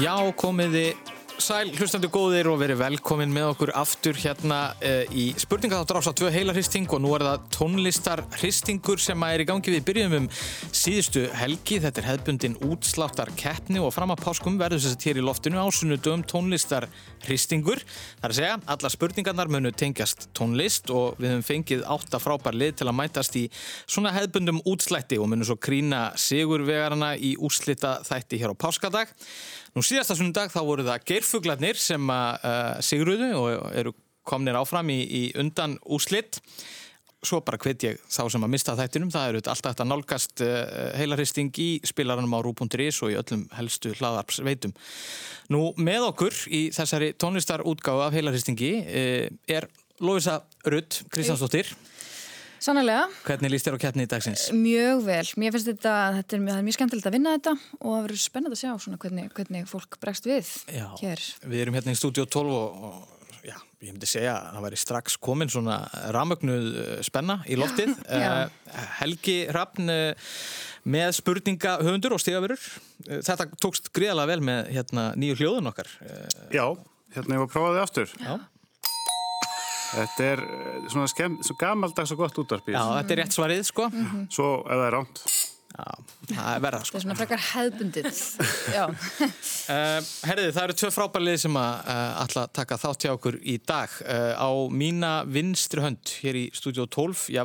Já, komiði sæl, hlustandi góðir og verið velkomin með okkur aftur hérna uh, í spurningaþáttur ás á tvö heilarhristing og nú er það tónlistarhristingur sem er í gangi við byrjum um síðustu helgi. Þetta er hefbundin útsláttar keppni og fram að páskum verður þess að hér í loftinu ásunnudum tónlistarhristingur. Það er að segja, alla spurningarnar munu tengjast tónlist og við höfum fengið átta frábær lið til að mætast í svona hefbundum útslætti og munu svo krína sigurvegarna í úslita þætti hér á páskadag. Nú síðasta sundag þá voru það geirfuglarnir sem að uh, sigruðu og eru komnir áfram í, í undan úslitt. Svo bara hvet ég þá sem að mista þættinum. Það eru alltaf þetta nálgast uh, heilarhisting í spilaranum á Rú.is og í öllum helstu hlaðarpsveitum. Nú með okkur í þessari tónlistarútgáðu af heilarhistingi uh, er Lóisa Rudd Kristjánsdóttir. Sannlega. Hvernig líst þér á keppni í dagsins? Mjög vel. Mér finnst þetta, þetta er, er mjög skemmtilegt að vinna þetta og það verður spennand að sjá svona hvernig, hvernig fólk bregst við Já, hér. Við erum hérna í stúdíu 12 og, og já, ég myndi segja að það væri strax komin svona ramögnuð spenna í loftið. Já. Uh, Helgi Rappn uh, með spurninga höfundur og stíðaverur. Uh, þetta tókst gríðalega vel með hérna, nýju hljóðun okkar. Já, hérna ég var að prófa þið aftur. Já. Þetta er eh, svona, skemm, svona gamaldags og gott útvarpið. Já, þetta er rétt svarið, sko. Svo ef það er ránt. Já, það er verða, Það sko. er svona frekar hefðbundið. Já. Uh, herriði, það eru tvö frábærlið sem að uh, ætla að taka þátt hjá okkur í dag. Uh, á mína vinstri hönd hér í stúdíu 12, já,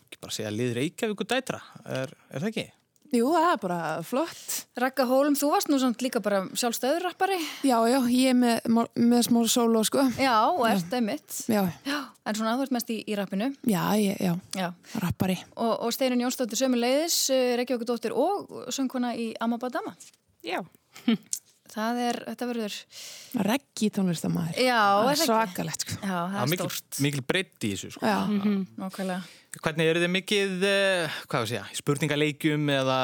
ekki bara segja lið Reykjavík og dætra, er, er það ekki? Jú, það er bara flott. Raka Hólm, þú varst nú samt líka bara sjálfstöður rappari. Já, já, ég er með, með smá solo, sko. Já, og ert einmitt. Já, Já. En svona þú ert mest í, í rappinu. já, ég, já, Já. rappari. Og, og Steinun Jónsdóttir sömu leiðis, Reykjavík dóttir og sönguna í Amabadama. Já. Það er, þetta verður, Reggi tónlistamæður. já, er það ekki? Svakalegt, sko. Já, það er er mikil, stórt. mikil breytt í þessu, sko. Já, Nákvæmlega. Hvernig eru þið mikið, hvað við segja, í spurningaleikjum eða,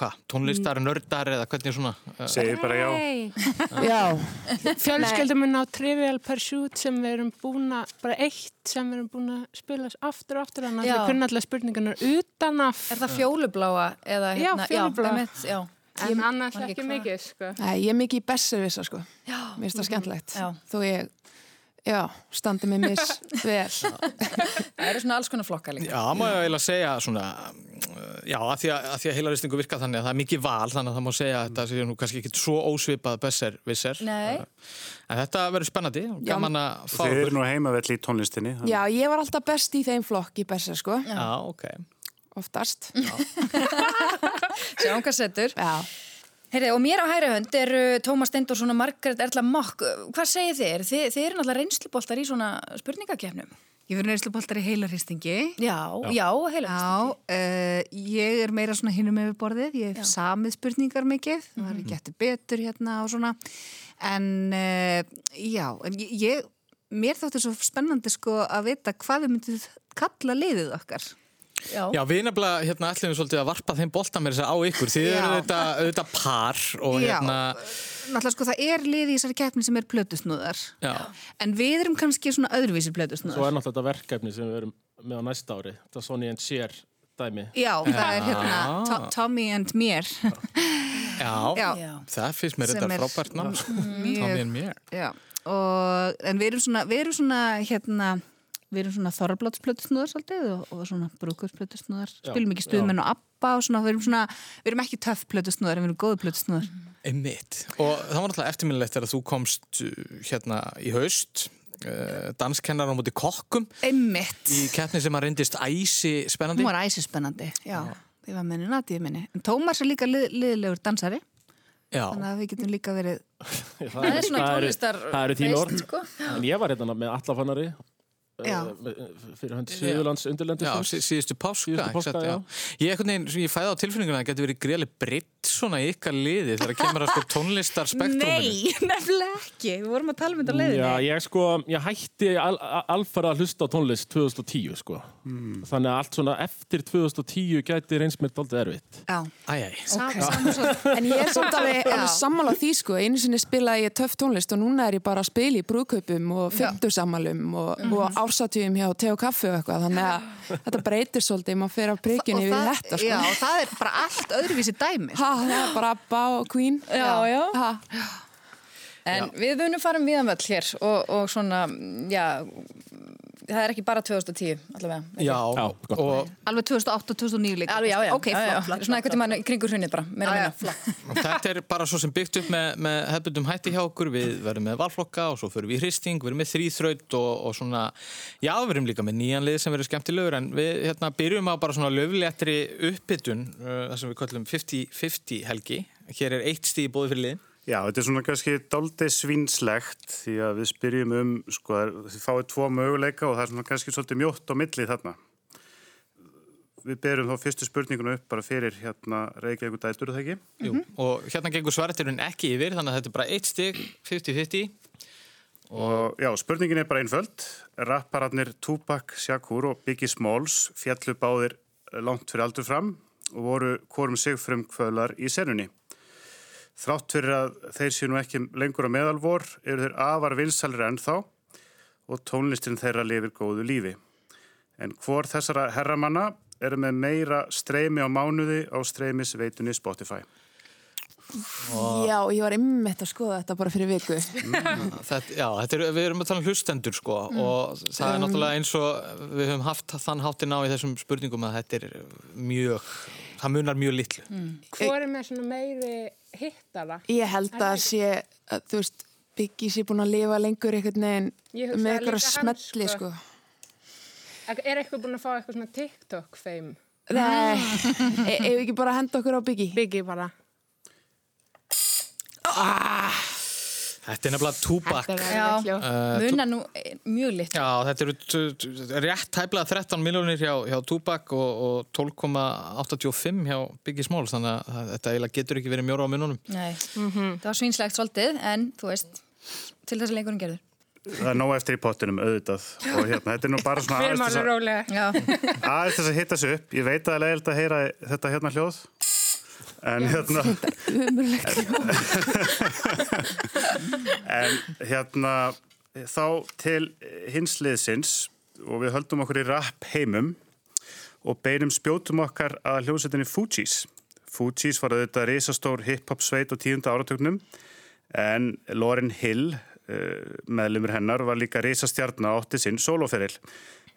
hvað, tónlistar, nördar eða hvernig svona? Uh, Segir bara já. já, Fjölskeldum er ná Trivial Pursuit sem við erum búin að, bara eitt sem við erum búin að spila aftur og aftur þannig að Já. það kunna allar spurningarnar utan af Er það fjólubláa eða Já, hérna? fjólubláa. einmitt, já. En annars man ekki hvað. mikið sko. Nei, ég er mikið í besservisa, sko. Já. Mér finnst það skemmtilegt. Já. Þó ég, já, standi mig mis vel. Það eru svona alls konar flokka líka. Já, má ég eiginlega segja svona, já, að því að, að því að heilaristingu virka þannig að það er mikið val, þannig að það má segja að þetta sé nú kannski ekki svo ósvipað besser visser. Nei. En þetta verður spennandi, og Já, gaman að fá Þið eru nú heimavell í tónlistinni. þannig- Já, ég var alltaf best í þeim flokk í besser, sko. Já, ok. Oftast. Sjáum hvað setur. Já. Heyrði, og mér á hægri hönd er Tómas Stendorsson og Margaret Erla Mokk. Hvað segir þið? Þið, þið eru náttúrulega reynsluboltar í svona spurningakefnum. Ég verður neysluboltar í heilarhristingi. Já, já. Já, uh, ég er meira svona hinum yfir borðið, ég hef samið spurningar mikið, það Mhm. er getur betur hérna og svona, en uh, já, en ég, ég, mér þóttu svo spennandi sko að vita hvað við myndum kalla liðið okkar. Já. Já, við nefnilega hérna ætlum við svolítið að varpa þeim bolta með þess að á ykkur. Þið eru auðvitað, auðvitað par og hérna, náttúrulega sko það er liðið í þessari keppni sem er plötusnúðar, já, en við erum kannski svona öðruvísi Svo plötusnúðar. er náttúrulega þetta verkefni sem við erum með á næsta ári. Þetta er Sonny and Cher dæmi. Já, það er hérna to Tommy and mér. já, Já. Já. það finnst mér þetta frábært nátt. Mjög- Tommy and mér. Já, og, en við erum svona, við erum svona, hérna, við erum svona þorrabláttsplötusnúðar svolítið og, og svona brúkursplötusnúðar, spilum ekki stuðmenn og appa og svona, við erum svona, við erum ekki töff plötusnúðar en við erum góðu plötusnúðar. Einmitt. Og það var náttúrulega eftirminnilegt þegar þú komst uh, hérna í haust, uh, danskennar á móti kokkum Einmitt, í keppni sem að reyndist æsi spennandi. hún var æsispennandi, já, ég var menni natíð minni. En Tómas er líka lið, liðlegur dansari, Já, þannig að við getum líka verið, Það er svona tónlistar Það eru þín orð. sko. En ég var hérna með allafannari. Fyrir hönd Suðurlands undirlendur. já sí, síðustu páska. Páska. Ég, ég fæði á tilfinninguna að það getur verið greiðlega breytt svona í ykkar liði þegar kemur að sko tónlistarspektruminu. Nei, nefnilega ekki, við vorum að tala um þetta á leiðinni. Já, ég sko, ég hætti al, al- alfara að hlusta á tónlist 2010 sko. Þannig að allt svona eftir 2010 gæti reyns mér daldið erfitt. Já. Sam, saman svo, En ég er samt alveg, sammála því sko, einu sinni spilaði ég töff tónlist og núna er ég bara að spila í brúðkaupum og fymtursammalum og, og ársatjum hjá te og kaffi og eitthvað, þannig að þetta breytir svolítið, maður fer af prikjunni og við það, þetta sko. já, og það er bara allt öðruvísi dæmi. Ha, Já, bara Abba og Queen. Já, já. Ha. En við munum fara um viðan völl hér og, og svona, já, það er ekki bara 2010 allavega. Já, og Alveg 2008 og 2009 líka. Alveg, já, já. Ok, flott, flott. Svona eitthvað tíma í kringur hrunnið bara, meira Já, já, minna. flott. þetta er bara svo sem byggt upp með, með hefbundum hætti hjá okkur, við verðum með valflokka og svo förum við í hristing, við erum með þrýþraut og, og svona, já, við erum líka með nýjan lið sem verður skemmtilegur en við hérna, byrjum á bara svona löfléttri uppbytun, uh, það sem við kallum 50-50 helgi, hér er eitt stíð bóði fyrir liðin. Já, þetta er svona kannski daldi svinslegt því að við spyrjum um, sko, þið fáið tvo möguleika og það er svona kannski svolítið mjótt á milli þarna. Við berum þá fyrstu spurninguna upp bara fyrir hérna Reykjavík dætur, það ekki? Jú, og hérna gengur svartirinn ekki yfir, þannig að þetta er bara eitt stíð, 50-50. Og já, spurningin er bara einföld. Rappararnir Tupac Shakur og Biggie Smalls fjallu báðir langt fyrir aldur fram og voru hvorum sig frumkvöðlar í senunni. Þrátt fyrir að þeir séu nú ekki lengur á meðalvor eru þeir afar vinsalir ennþá og tónlistin þeirra lifir góðu lífi. En hvor þessara herramanna eru með meira streymi á mánuði á streymisveitunni Spotify? Já, ég var ymmett að skoða þetta bara fyrir viku. Þetta, já, þetta er, við erum að tala um hlustendur sko og það er náttúrulega eins og við höfum haft þann háttin á í þessum spurningum að þetta er mjög, það munar mjög litlu. Hvor er með svona meiri hittara? Ég held að sé, að, þú veist, Biggie sé búin að lifa lengur einhvern veginn með eitthvað smelli, sko. sko. Er eitthvað búin að fá eitthvað svona TikTok-fame? Nei, e ef við ekki bara henda okkur á Biggie? Biggie bara. Þetta er nefnilega Tupac. Hljóð. Muna nú eh, mjög lit. Já, þetta eru rétt tæplega 13 miljónir hjá, hjá Tupac og, og 12,85 hjá Biggie Smalls þannig að þetta eiginlega getur ekki verið mjóra á mununum. Nei, það var svínslegt svolítið, en þú veist, til þess að leikurinn gerður. Það er nóg eftir í pottinum, auðvitað. Og hérna, þetta er nú bara svona aðeins þess að- hitta sig upp. Ég veit að það er leiðilegt að heyra þetta hérna hljóð. En hérna... En hérna, þá til hins liðsins og við höldum okkur í rap heimum og beinum spjótum okkar að hljómsveitinni Fugees. Fugees var auðvitað risastór hip-hop sveit á tíunda áratögnum en Lauryn Hill, uh, meðlumur hennar, var líka risastjarn á átti sinn soloferil.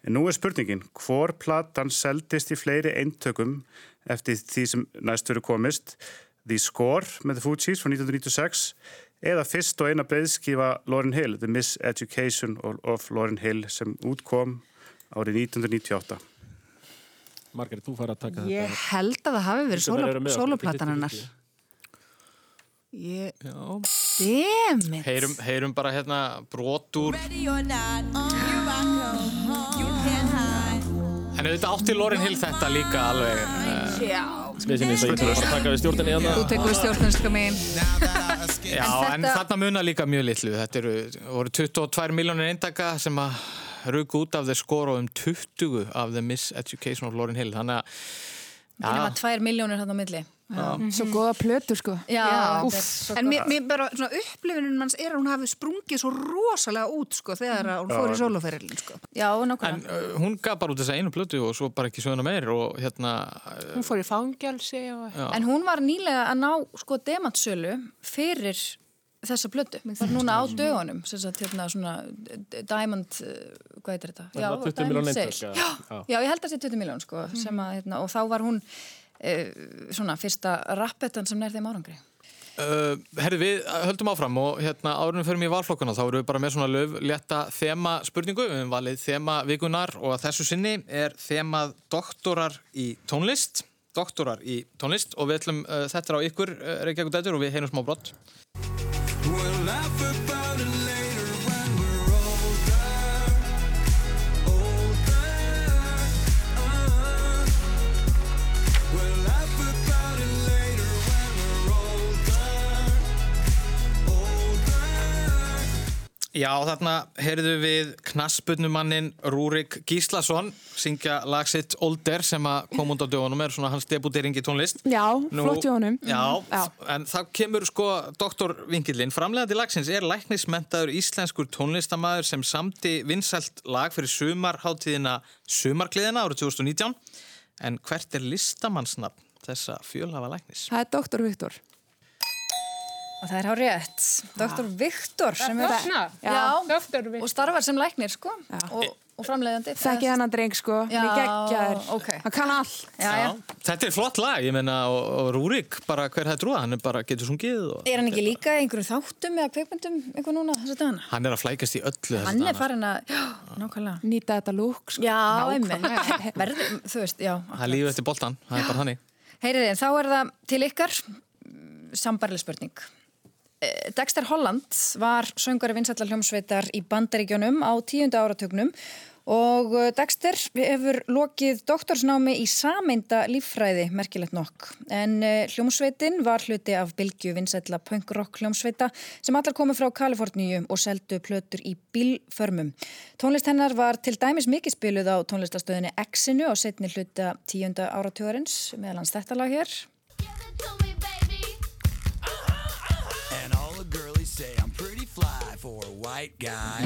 En nú er spurningin, hvor platan seldist í fleiri eintökum eftir því sem næst verið komist? The Score með The Fugees frá 1996 eða fyrst og eina breyðskifa Lauryn Hill, The Miseducation of Lauryn Hill sem útkom árið 1998. Margaret, þú fara að taka Ég þetta. held að það hafi verið soloplatan hennar. 50-50. Ég, Já. demit. Heyrum, heyrum bara hérna brotur. Ready or not, here En auðvitað átti Lauryn Hill þetta líka alveg. Uh, Já. Við sem ég ég þarf að að taka við stjórninni Þú hérna. tekur við stjórnarska mín. já, en, þarna munar líka mjög litlu. Þetta eru, voru 22 miljónir eindaka sem að rauku út af þeir skora um 20 af The Miseducation of Lauryn Hill. Þannig að, það var já, tvær miljónir hann á milli. Svo góða plötur, sko. Já, Já. þetta er svo En mér, mér bara, svona upplifunum manns er að hún hafi sprungið svo rosalega út, sko, þegar að hún fór í soloferilin, sko. Já, en nákvæmlega. uh, hún gaf bara út þessa einu plötu og svo bara ekki söguna meir og hérna, uh, Hún fór í fangelsi og... já. En hún var nýlega að ná sko demantsölu fyrir þessa plötu. Það er núna á dögunum, sem sagt hérna svona Diamond, uh, hvað heitir þetta? Það var 20 miljón Sale. eintök, Já, já. já, ég held að það sé 20 miljón sko, sem að, hérna, og þá var hún svona fyrsta rappetan sem nær þeim árangri. Uh, herri, við höldum áfram og hérna árunum fyrir mig í valflokkuna þá erum við bara með svona löf létta þema spurningu, við höfum valið þema vikunar og að þessu sinni er þemað doktorar í tónlist doktorar í tónlist og við ætlum uh, þetta á ykkur uh, Reykjavík dætur og við heinum smá brott We'll laugh Já, þarna heyrðu við knaspunumannin Rúrik Gíslason syngja lag sitt Older sem að kom á dögunum er svona hans debutering í tónlist Já, Nú- flott honum. Já, Já. en það kemur sko doktorvinkillin. Framlegandi lagsins er læknismentaður íslenskur tónlistamæður sem samti vinsælt lag fyrir sumarháttíðina Sumarkliðina árið 2019. En hvert er listamannsnafn þessa fjölhafa læknis. Það er doktor Viktor. Og það er hár rétt. Dr. Viktor sem er... Já, Doktor Viktor. og starfar sem læknir, sko. Og, og framleiðandi. Þekki hennan dreng sko, Já, hann er geggjaður. ok. Hann kann all. Já, já. Þetta er flott lag, ég meina, og, og Rúrik, bara hver hefði trúið, hann er bara getur sungið og Er hann ekki líka í einhverju þáttum eða kveikmyndum eitthvað núna þess að dagana? hann er að flækast í öllu þessa Hann er farin að, já, nákvæmlega. Nýta þetta lúk sko. Já, einmitt. Verður, þú veist, já. Það lífið eftir boltan, það er bara þannig. Heyriði, þá er það til ykkar sambarleg spurning. Eh, Dexter Holland var söngari vinsætla hljómsveitar í bandaríkjónum á tíunda áratögnum og eh, Dexter hefur lokið doktorsnámi í sameinda líffræði, merkilegt nokk. En eh, hljómsveitin var hluti af bylgju vinsætla punk-rock hljómsveita sem allar komið frá Kaliforníu og seldu plötur í bílförmum. Tónlist hennar var til dæmis mikið spiluð á tónlistastöðinni X-inu á setni hluta tíunda áratugurins, meðal hans þetta lag hér. White guy.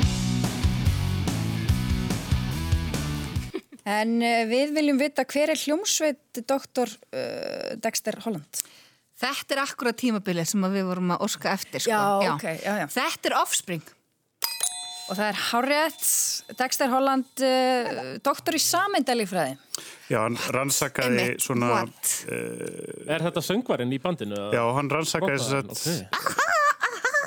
En uh, við viljum vita hver er hljómsveit doktor uh, Dexter Holland? Þetta er akkurat tímabilið sem að við vorum að orska eftir sko. Já, já, já. Þetta er offspring Og það er Hárétt, Dexter Holland, uh, doktor í sameindalífræði. Já, hann rannsakaði Einmitt, svona... Uh, Er þetta söngvarinn í bandinu? eða? já, hann rannsakaði þess að ok.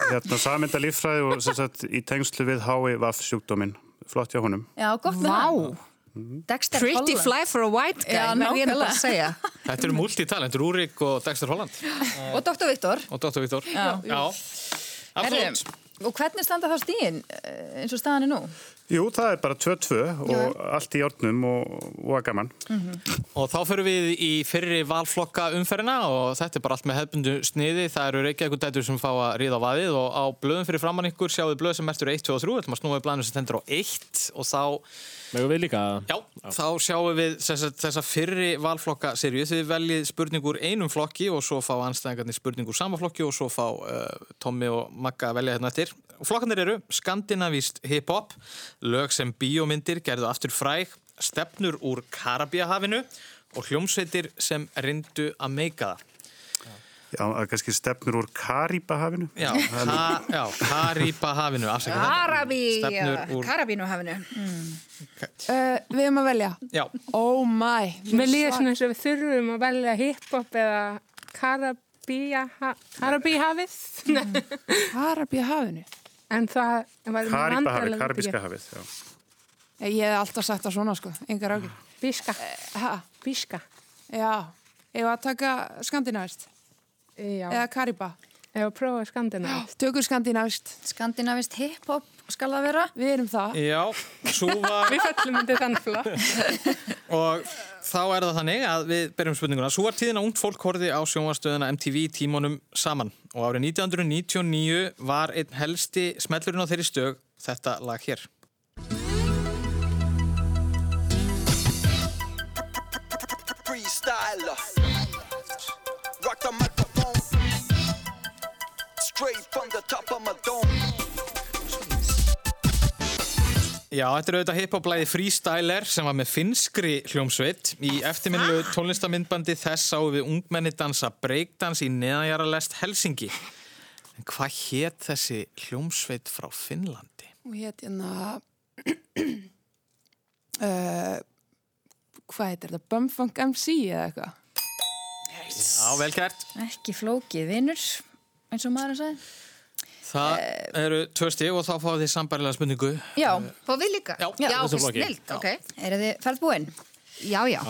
Hérna, saminda líffræði og sem sagt, í tengslu við HIV sjúkdóminn. Flott hjá honum. Já, gott með Vá. hann. Dexter Pretty Holland. fly for a white guy Já, Þetta eru multitalent, Rúrik og Dexter Holland Og doktor Viktor. og Dr. Viktor. Já. Absolutt. Herðu, Og hvernig standa þá stíðin eh, eins og staðan er nú? Jú, það er bara 2-2 og allt í járnum og, og að gaman. Og þá fyrir við í fyrri valflokka umferðina og þetta er bara allt með hefbundu sniði. Það eru reykjaðið dætur sem fá að ríða á vaðið og á blöðum fyrir framann ykkur sjáu blöð sem mertur 1, 2 og 3. Þetta maður snúið blæðinu sem tendur á 1 og þá Megum við líka? Já, þá sjáum við þessa, þessa fyrri valflokka serju. Þið veljið spurningur einum flokki og svo fá anstæðingarnir spurningur sama flokki og svo fá uh, Tommi og Magga velja hérna eftir. Flokkanir eru skandinavíst hip-hop, lög sem bíómyndir gerðu aftur fræg, stefnur úr Karabíahafinu og hljómsveitir sem reyndu að meika það. Já, kannski stefnur úr Karibahafinu. Já, ka, já þetta. Karabí, Stefnur úr, Karabínuhafinu. Uh, við erum að velja. já, Oh my. Líður svona eins og við þurfum að velja hip-hop eða Karabíja, Karabíhafið. Karabíu hafinu. en það var Karibahafi, Karibíska hafið. Já. Ég hef alltaf sagt það svona sko, engar ágjur. Bíska. Ha, Bíska. já. Ef að taka skandinavist Já, eða kariba. ef að prófa skandina. Tökur skandinavist. Skandinavist hip-hop skal það vera. Við erum það. já, var... Við fellum undir þann flokk. Og þá er það þannig að við berjum spurninguna. Svo var tíðin að ungt fólk horfið á sjónvarstöðuna MTV tímonum saman og árið 1999 var einn helsti smellurinn á þeirri stög þetta lag hér. Freestyler. Rock the microphone. Straight from the top of my dome. Já, þetta er auðvitað hiphop-læði Freestyler sem var með finskri hljómsveit. Í eftirminnlu tónlistamindbandi þess sáum við ungmenni dansa breakdans í neðanjaralest Helsingi. En hvað hétt þessi hljómsveit frá Finnlandi? Og hétt hérna... uh, hvað heitir þetta? Bumfunk MC eða eitthvað? Já, vel gert. Ekki flókið vinnur, eins og maður að segja. Það eru tvö stig og þá fáið þið sambarilega spurningu. Já, Fá við líka? Já, já snilt, ok er þið ferðbúinn? Já, já,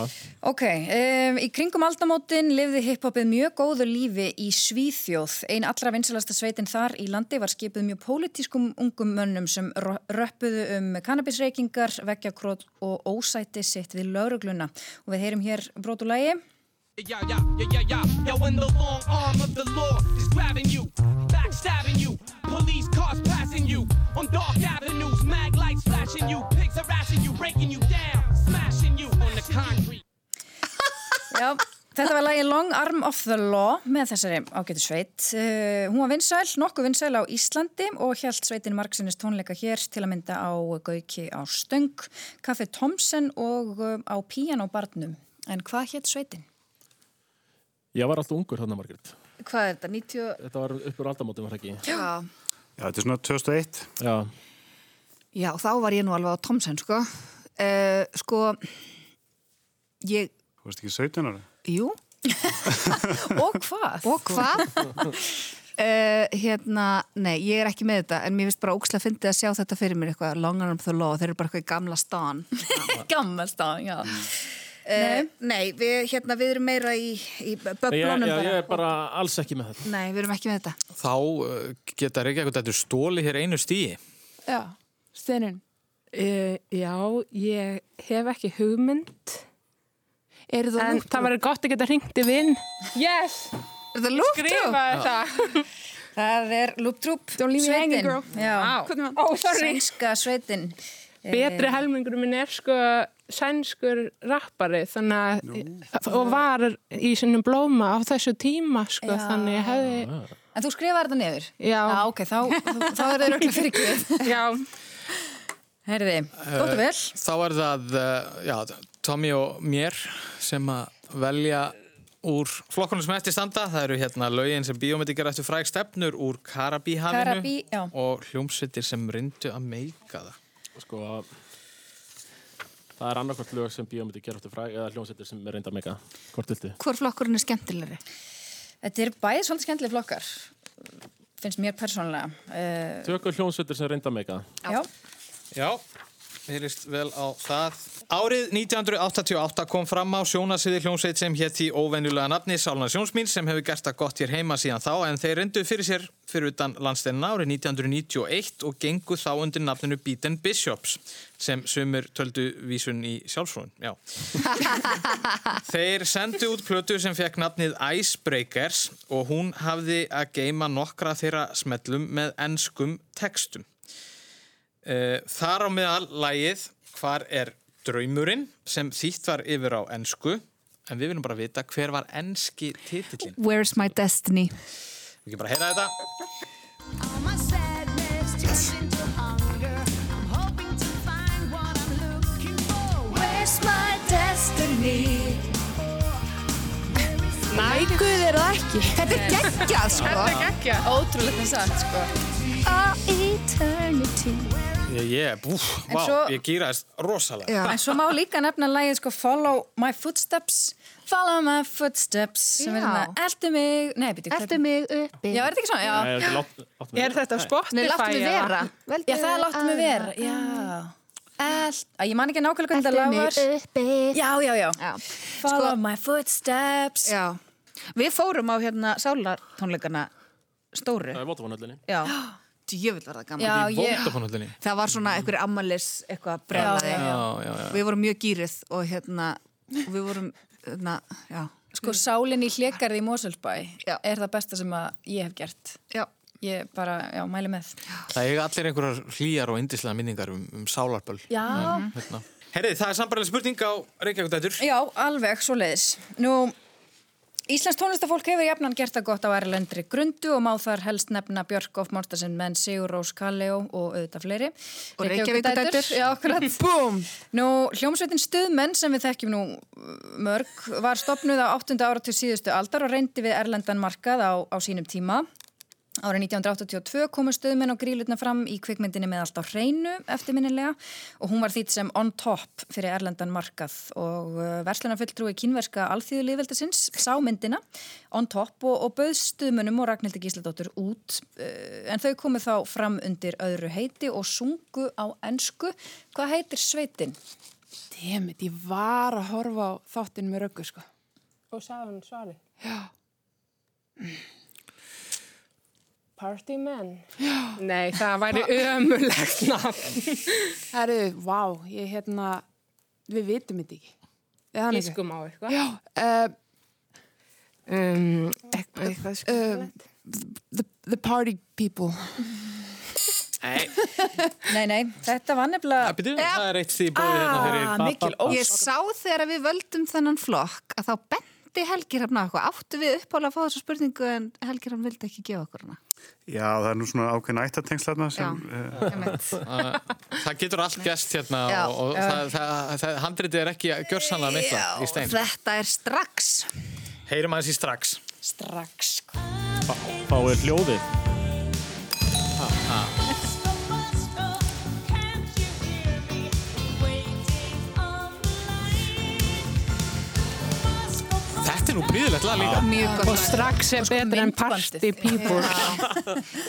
Ok, um, í kringum aldamótin lifði hiphopið mjög góðu lífi í Svíþjóð. Ein allra vinsalasta sveitin þar í landi var skipuð mjög pólitískum ungum mönnum sem röppuðu um kannabisreikingar, veggjakrót og ósæti sitt við laurugluna. Og við heyrum hér brotulægi. Yeah, yeah, yeah, yeah, yeah. Yo, when the long arm of the law is grabbing you, backstabbing you, police cars passing you on dark avenues, mag lights flashing you, pigs harassing you, breaking you down, smashing you on the concrete. Já, þetta var lagi Long Arm of the Law með þessari ágætu sveit. Uh, hún var vinsæl, nokkuð vinsæl á Íslandi og hjælt sveitin Marksinnes tónleika hér til að mynda á Gauki á Stöng, Kaffi Thomsen og uh, á Pianobarnum. En hvað hétt sveitin? Ég var alltaf ungur þarna, Margrét. Hvað er þetta? 90... Þetta var uppur aldamótum, var ekki? Já. Já, þetta er svona 2001. Já. Já, þá var ég nú alveg á Tomsen, sko. Uh, sko, ég, Þú veist ekki 17 ára? jú, Og hvað? og hvað? Uh, hérna, nei, ég er ekki með þetta en mér finnst bara ókslega fyndið að sjá þetta fyrir mér eitthvað Long Arm the Law, þeir eru bara eitthvað í gamla stan Gammalt á, já. Uh, Nei, við, hérna, við erum meira í, í Nei, ég, böblunum já, bara ég er bara alls ekki með þetta. Nei, við erum ekki með þetta Þá uh, geta Reykjavík þetta stóli hér einu stíi. Já, Steinun, Uh, já, ég hef ekki hugmynd. það En lúgt? það verður gott að geta hringt í vinn. Yes! Er það Skrifa þetta. Það er Lúptrúp Don't leave me hanging, girl. Já, Hvernig var- Ó, sorry. sænska sveitin. Betri helmingur minn er sko sænskur rappari þannig að og var í sinni blóma á þessu tíma sko Já. þannig hefði En þú skrifaði þetta niður? já, Já, ok, þá, þá er það röglega fyrir ekki. já, Herði, gott og vel. Þá er það, uh, já, Tommy og mér sem að velja úr flokkunum sem eftir standa. Það eru hérna lögin sem bíómyndi gera eftir fræg stefnur úr Karabíhafinu Karabí, og hljómsveitir sem reyndu að meika það. Sko, það er annarkvæmt lög sem bíómyndi gera eftir fræg eða hljómsveitir sem er reynda mega. Hvort viltu? Hvor flokkurinn er skemmtilegri? Þetta er bæðið svolítið skemmtileg flokkar, finnst mér persónlega. Uh, Tökum hljómsveitir sem er reynda mega. já. Já, líst vel á það. Árið 1988 kom fram á sjónasiði hljómsveit sem hétt í óvenjulega nafni Sálna Sjónsmín sem hefur gert það gott hér heima síðan þá en þeir reyndu fyrir sér fyrir utan landsteinna árið 1991 og gengu þá undir nafninu Beat and Bishops sem sumur töldu vísun í sjálfsfrún. Já. Þeir sendu út plötu sem fekk nafnið Icebreakers og hún hafði að geima nokkra þeirra smellum með enskum textum. Uh, þar á meðal lægið Hvar er draumurinn sem þýtt var yfir á ensku en við viljum bara vita hver var enski titillin Where's my destiny? Við ekki bara heyra þetta All my sadness turns into hunger. I'm hoping to find what I'm looking for. Where's my destiny? Næguð er það ekki. Þetta er geggjað, sko ekki Ótrúlega það sagt, sko. A eternity Ég, ég, búf, vá, svo- ég gýraðist rosalega Já. En svo má líka nefna lægið sko Follow my footsteps Follow my footsteps sem er hérna Eldu mig Nei, býttu Eltu mig uppi Já, er þetta ekki svona? Já, Nei, þetta er látt- látt með Er þetta á Spotify? Nei, láttu mig vera já það er láttu mig vera Já Eld ég man ekki nákvæmlega hvernig þetta Eltu lag mig uppi Já, já, já Já. Follow my footsteps Já. Við fórum á hérna sálartónleikana stóru. Það er Votafónhöllinni. Já. Djöfull var það gaman. Já, ég Það var svona einhver ammalis eitthvað já Við vorum mjög gýrið og hérna, og við vorum, hérna. Sko sálinn í hlekarði í Moselsbæ Já. er það besta sem að ég hef gert Já. Ég bara, já, mæli með Það eiga allir einhverjar hlýjar og indislega minningar um, um sálarböll Já hérna. Herrið, það er sambarlega spurning á Reykjavík dætur Já, alveg, svo leiðis. Nú, Íslands tónlistafólk hefur jafnan gert það gott á erlendri grundu og má þar helst nefna Björk of Mortensen, menn Sigur Rós Kallejó og auðvitað fleiri. Og Reykjavíkudætur. Já, akkurat. Búm! Nú, hljómsveitin Stuðmenn sem við þekkjum nú uh, mörg var stopnuð á 8. ára til síðustu aldar og reyndi við erlendan markað á, á sínum tíma. Árið 1982 komu stöðmenn og grílutna fram í kvikmyndinni með allt á hreinu eftirminnilega og hún var þýtt sem on top fyrir erlendan markað og verslunarfulltrúi kínverska alþýðulíðveldisins sá myndina on top og, og bauð stöðmennum og Ragnhildi Gísladóttur út uh, en þau komu þá fram undir öðru heiti og sungu á ensku. Hvað heitir sveitin? Demit, ég var að horfa á þáttinn með röggu, sko. Og sagði hann svari. Já. Party Men. Nei, það væri ömulegt nafn. Herru, vá, ég hérna, við vitum þetta ekki. Ekki? Ískum á eitthvað. Já, uh, Um, eitthvað, eitthvað uh, the, the party people. Nei, Nei, nei, þetta var nefnilega... byrju, það er eitt því bóðið hérna fyrir Ah, ó... Ég sá þegar við völdum þennan flokk að þá benti Helgi Hrafna okkur. Áttu við uppála að fá þessu spurningu en Helgi Hrafna vildi ekki gefa okkur hana. Já, það er nú svona ákveðin ættatengslarna sem... Já. Uh, Einmitt. það getur allt gæst hérna Já. og, og það, það, það, handritið er ekki gjörsanlega mikla í stein. Þetta er strax. Heyrum aðeins í strax. Strax. Fáið hljóðið. Þetta er nú bríðilegt lag líka. Mjög gott Og lag. strax er sko betra en. Party People.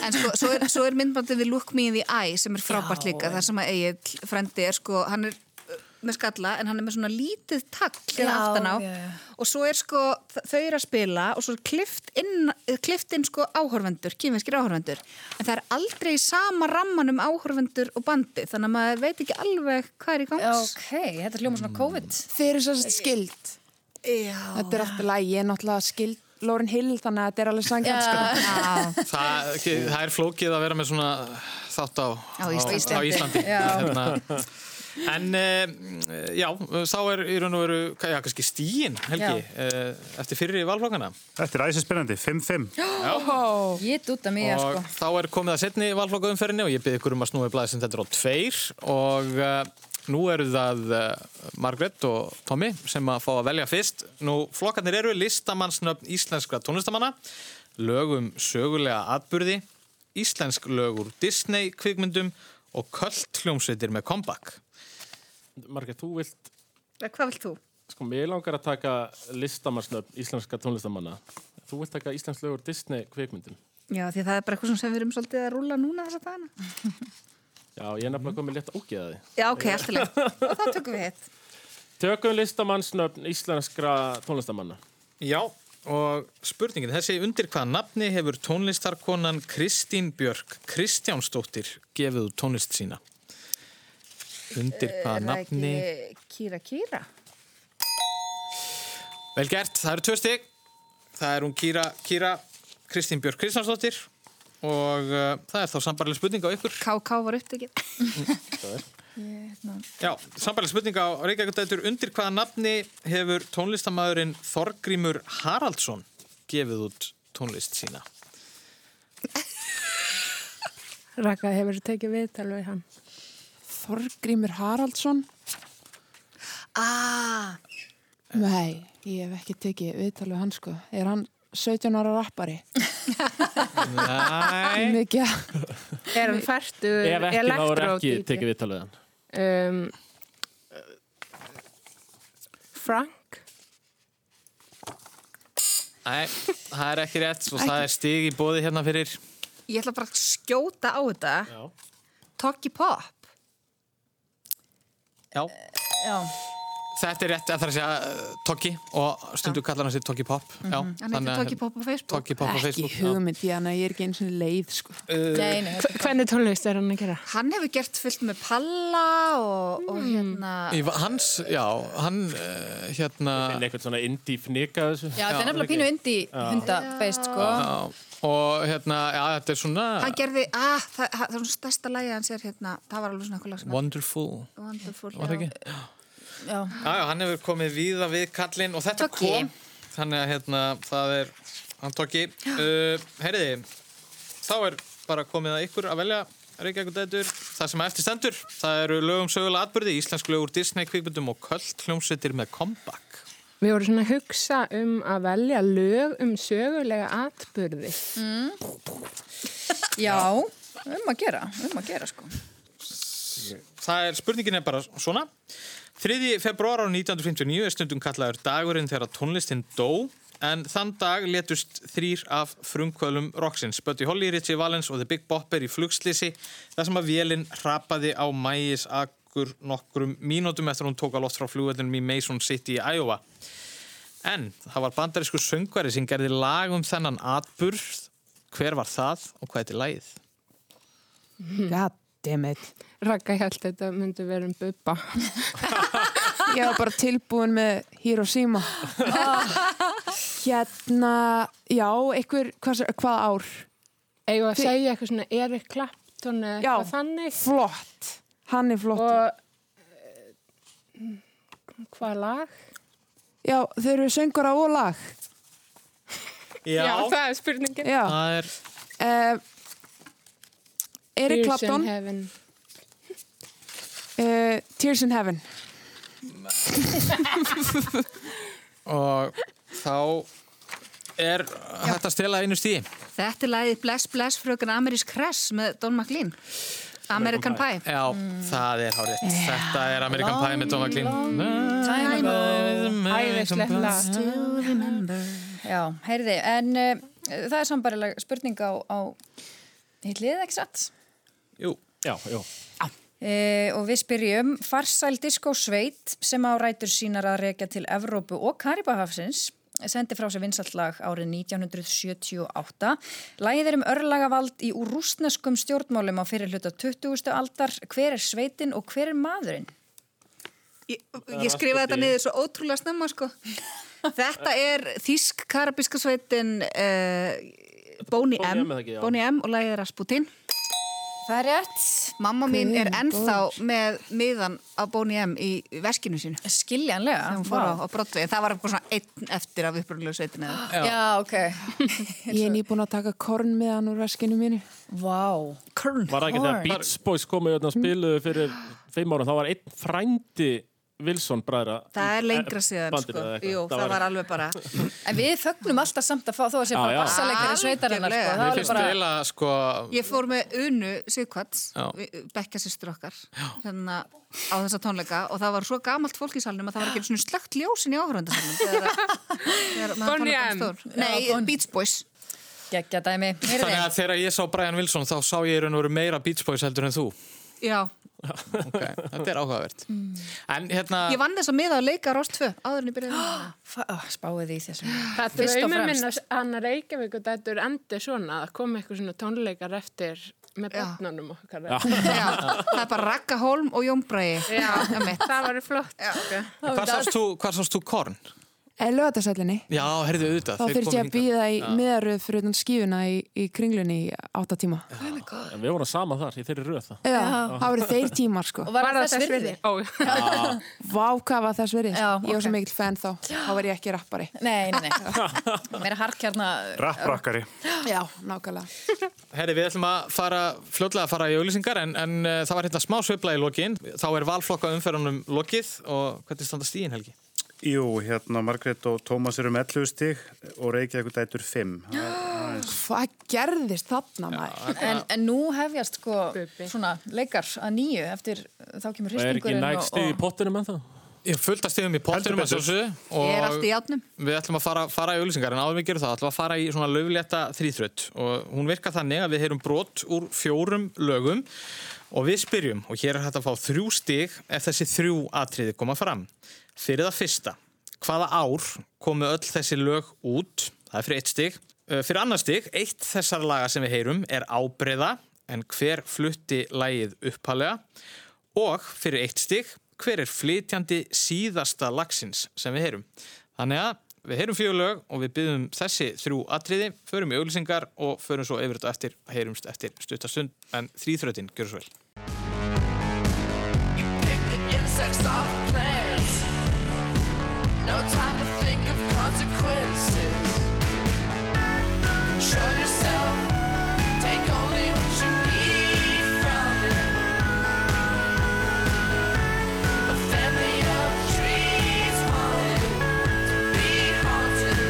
En sko, svo er, svo er myndbandið við Look Me in the Eye sem er frábært líka, þar sem að Egil frendi er sko, hann er uh, með skalla en hann er með svona lítið tagl hérna Já, aftan á já, já. og svo er sko, þau eru að spila og svo er klift inn, klift inn sko áhorfendur, kýminskir áhorfendur en það er aldrei sama ramman um áhorfendur og bandi, þannig að maður veit ekki alveg hvað er í gangs Ok, þetta hljóma svona COVID. Þeir eru svo skild. Já, Þetta er alltaf læg, ég er náttúrulega skild Lauren Hill, þannig að þetta er alveg sangjant sko. Það, það er flókið að vera með svona þátt á, Á Íslandi. á Íslandi. Hérna. En uh, já, þá er í raun og veru, já, kannski stíin, Helgi, uh, eftir fyrri valflokkana. Þetta er æsins spennandi, 5-5. Ég dúta mig, Og sko. þá er komið að setni valflokkaumferðinni og ég byrði ykkur um að snúi blæði sem þetta er á tveir og uh, nú eru það uh, Margrét og Tommy sem að fá að velja fyrst. Nú, flokkarnir eru listamannsnöfn íslenskra tónlistamanna, lögum sögulega atburði, íslensk lög úr Disney kvikmyndum og köld hljómsveitir með comeback. Margrét, þú vilt, Hvað vilt þú? sko, mér langar að taka listamannsnöfn íslenska tónlistamanna. Þú vilt taka íslenslögur Disney kvikmyndin. Já, því það er bara eitthvað sem við erum svolítið að rúla núna þessa dagana. Já, ég er nefnilega komið létt ógeðaði. Já, ok, alltaf leið. Og þá tökum við hitt. Tökum listamannsnöfn íslenskra tónlistamanna. Já, og spurningin, þessi undir hvaða nafni hefur tónlistarkonan Kristín Björk Kristjánsdóttir gefið út tónlist sína? Undir hvaða Er það nafni? Kýra Kýra? Vel gert, það eru tvö stig. Það er hún Kýra, Kýra Kristín Björk Kristjánsdóttir og uh, það er þá sambarlega spurning á ykkur. KK var upptekið. Já, sambarlega spurning á Reykjavík dætur. Undir hvaða nafni hefur tónlistamæðurinn Þorgrímur Haraldsson gefið út tónlist sína? Raka hefur tekið viðtal við hann. Þorgrímur Haraldsson. Ah, Nei, ég hef ekki tekið viðtalið hans sko. Er hann 17 ára rappari? Nei. Mikið. Er hann færtu Ef ekki, þá er ekki tekið viðtalið hann. Um, Frank? Nei, það er ekki rétt og það er stig í bóði hérna fyrir ég ætla bara að skjóta á þetta. Já. Tokki Pop. Já, Já. Þetta er rétt að það er að segja uh, Tokki og stundu kallar hann sér Tokki Pop Já, Hann heitir Tokki Pop á Facebook. Tokki Pop á Ekki Facebook já. hugmynd, því að ég er ekki eins og leið sko. Nei, nei. Hvernig tónlist er hann að gera? Hann hefur gert fullt með Palla og, og hérna... Í Hans, já, hann uh, hérna En eitthvað svona indie fnika þessu. Já, þetta er nefnilega pínu indi hundabeist, sko. já, og hérna, já, þetta er svona Hann gerði, ah, það, það það er svona stærsta lægi hans er hérna, það var alveg svona Wonderful Wonderful. Það ekki? Já. Já, já, hann hefur komið víða við kallinn og þetta Toggi. kom þannig að hérna, það er hann Tokki uh, Heyriði, þá er bara komið að ykkur að velja Reykjavík dætur, það sem eftir stendur það eru lögum sögulega atbyrði, íslensk lögur Disney kvikmyndum og köld hljómsveitir með comeback Við vorum svona að hugsa um að velja lög um sögulega atbyrði. Já, um að gera, um að gera, sko. Það er, spurningin er bara svona 3. februar á 1959 er stundum kallaður dagurinn þegar tónlistin dó en þann dag letust þrýr af frumkvölum roxins Buddy Holly, Richie Valens og The Big Bopper í flugslisi þar sem að vélinn hrapaði á mægis akkur nokkrum mínútum eftir hún tók á loft frá flugvöldunum í Mason City í Iowa en það var bandarísku söngvari sem gerði lag um þennan atburð hver var það og hvað er til lagið? God damn it. Raka held þetta myndi vera um bubba. Ég var bara tilbúin með Hiroshima. Hérna, já, einhver, hvað, hvað ár? Eða að Þi- segja eitthvað svona Erik Clapton eða Já. eitthvað þannig. Flott. Hann er flott. Og eh, hvað lag? Já, þau eru söngara og lag. Já, það er spurningin. Já. Það er Uh, In Clapton, Heaven. uh, Tears in Heaven. og þá Er hægt að stela einu stíði? Þetta er lagið Bless Bless fröken Ameris Kress með Don McLean. American Pie. Já, það er hárið. Þetta er American Pie með Don McLean. Remember. Já, heyrði, en uh, það er sambarileg spurning á, á hitlið, ekki satt? Jú. Já, já. E, og við spyrjum, farsæl disco sveit sem á rætur sínar að rekja til Evrópu og Karibahafsins sendi frá sér vinsallag árið 1978. Lægið er um örlagavald í úrúsneskum stjórnmálum á fyrir hluta 20. aldar. Hver er sveitin og hver er maðurinn? Ég, ég skrifaði þetta niður svo ótrúlega snemma sko. Þetta er Þísk karabíska sveitin uh, Boney Boney M, M, M og lagið Rasputin. Það er rétt. Mamma mín er ennþá með miðan á Boney M í veskinu sínu. Skiljanlega. Þegar hún fór á, á það var eitthvað svona einn eftir af uppröðulegu sveitinu. Já, Já ok. Ég er nýbúin að taka korn með hann úr veskinu mínu. Vá. Kern. Var það ekki þegar Beach Boys komu og spiluðu fyrir fimm ára, þá var einn frændi Wilson bræðra. Það er lengra síðan, bandinu sko. Jú, það, var alveg bara... En við fögnum alltaf samt að fá þó að sé bara já. bassaleikari sveitarinnar, sko. Það sko, Ég fór með Unu Sigvarts, Já. bekka sýstur okkar, hérna á þessa tónleika og það var svo gamalt fólk í salnum að það var ekki svona slögt ljósin í Boney tónleikar M. stór. Nei, Beach Boys. Gekkja dæmi. þannig að þegar ég sá Brian Wilson þá sá ég í raun og veru meira Beach Boys heldur en þú. Já, Ok, þetta er áhugavert. En hérna... ég vann þess að miða að leika Rást 2 áður en ég byrjaði með það. Fa- ó, Spáið í þessum. Það er fremst. minn að hann að Reykjavík og þetta er endi svona að koma eitthvað svona tónleikar eftir með Já. börnunum okkar. Já, það er bara Ragga Holm og Jón. Já, Einmitt. það var flott. hvað sást þú Korn? Lögatarsællinni. Já, herðu auðvitað. Þá komu ég að býða í Já. miðaröð fyrir utan skífuna í, í kringlunni í átta tíma. En við vorum saman þar í þeirri röð það. Já, það voru þeir tímar sko. Og var, það þess virði? Ó, Vá, hvað var þess verið? Já, Ég var svo mikill fan þá. Þá var ég ekki rappari. Nei, nei, nei. Meira harkjarna... Rapprakkari. Já, nákvæmlega. Herri, við ætlum að fara fljótlega að fara í auglýsingar en, en uh, það var hérna smá sveifla í lokin. Þá er valflokka umferðunum lokið og hvernig standa stíðin Helgi? Jú, hérna Margrét og Tómas eru með 11 stig og Reykjavík dætur 5. Hvað gerðist þarna maður? En, en nú hefjast sko svona leikar að nýju eftir þá kemur Og er ekki hristingurinn nægt stig í pottinum en það? Ég fullt að stíðum í pottinum betur. þessu Ég er allt í og við ætlum að fara, fara í auglýsingar en áður við gerum það ætlum við að fara í svona löflétta þrýþrött og hún virkar þannig að við heyrum brot úr fjórum lögum og við spyrjum og hér er hægt að fá þrjú stig ef þessi þrjú atriði koma fram. Fyrir það fyrsta, hvaða ár komu öll þessi lög út? Það er fyrir eitt stig. Uh, Fyrir annar stig, eitt þessar laga sem við heyrum er ábreyða en hver flutti lagið upphalega og fyrir eitt stig, hver er flytjandi síðasta lagsins sem við heyrum. Þannig að við heyrum fjögur lög og við byggjum þessi þrjú atriði, förum í auglýsingar og förum svo yfir þetta eftir, heyrumst eftir stuttastund en þrýþrötin, gjör svo vel. No time to think of consequences. Control yourself. Take only what you need from it. A family of trees to be haunted.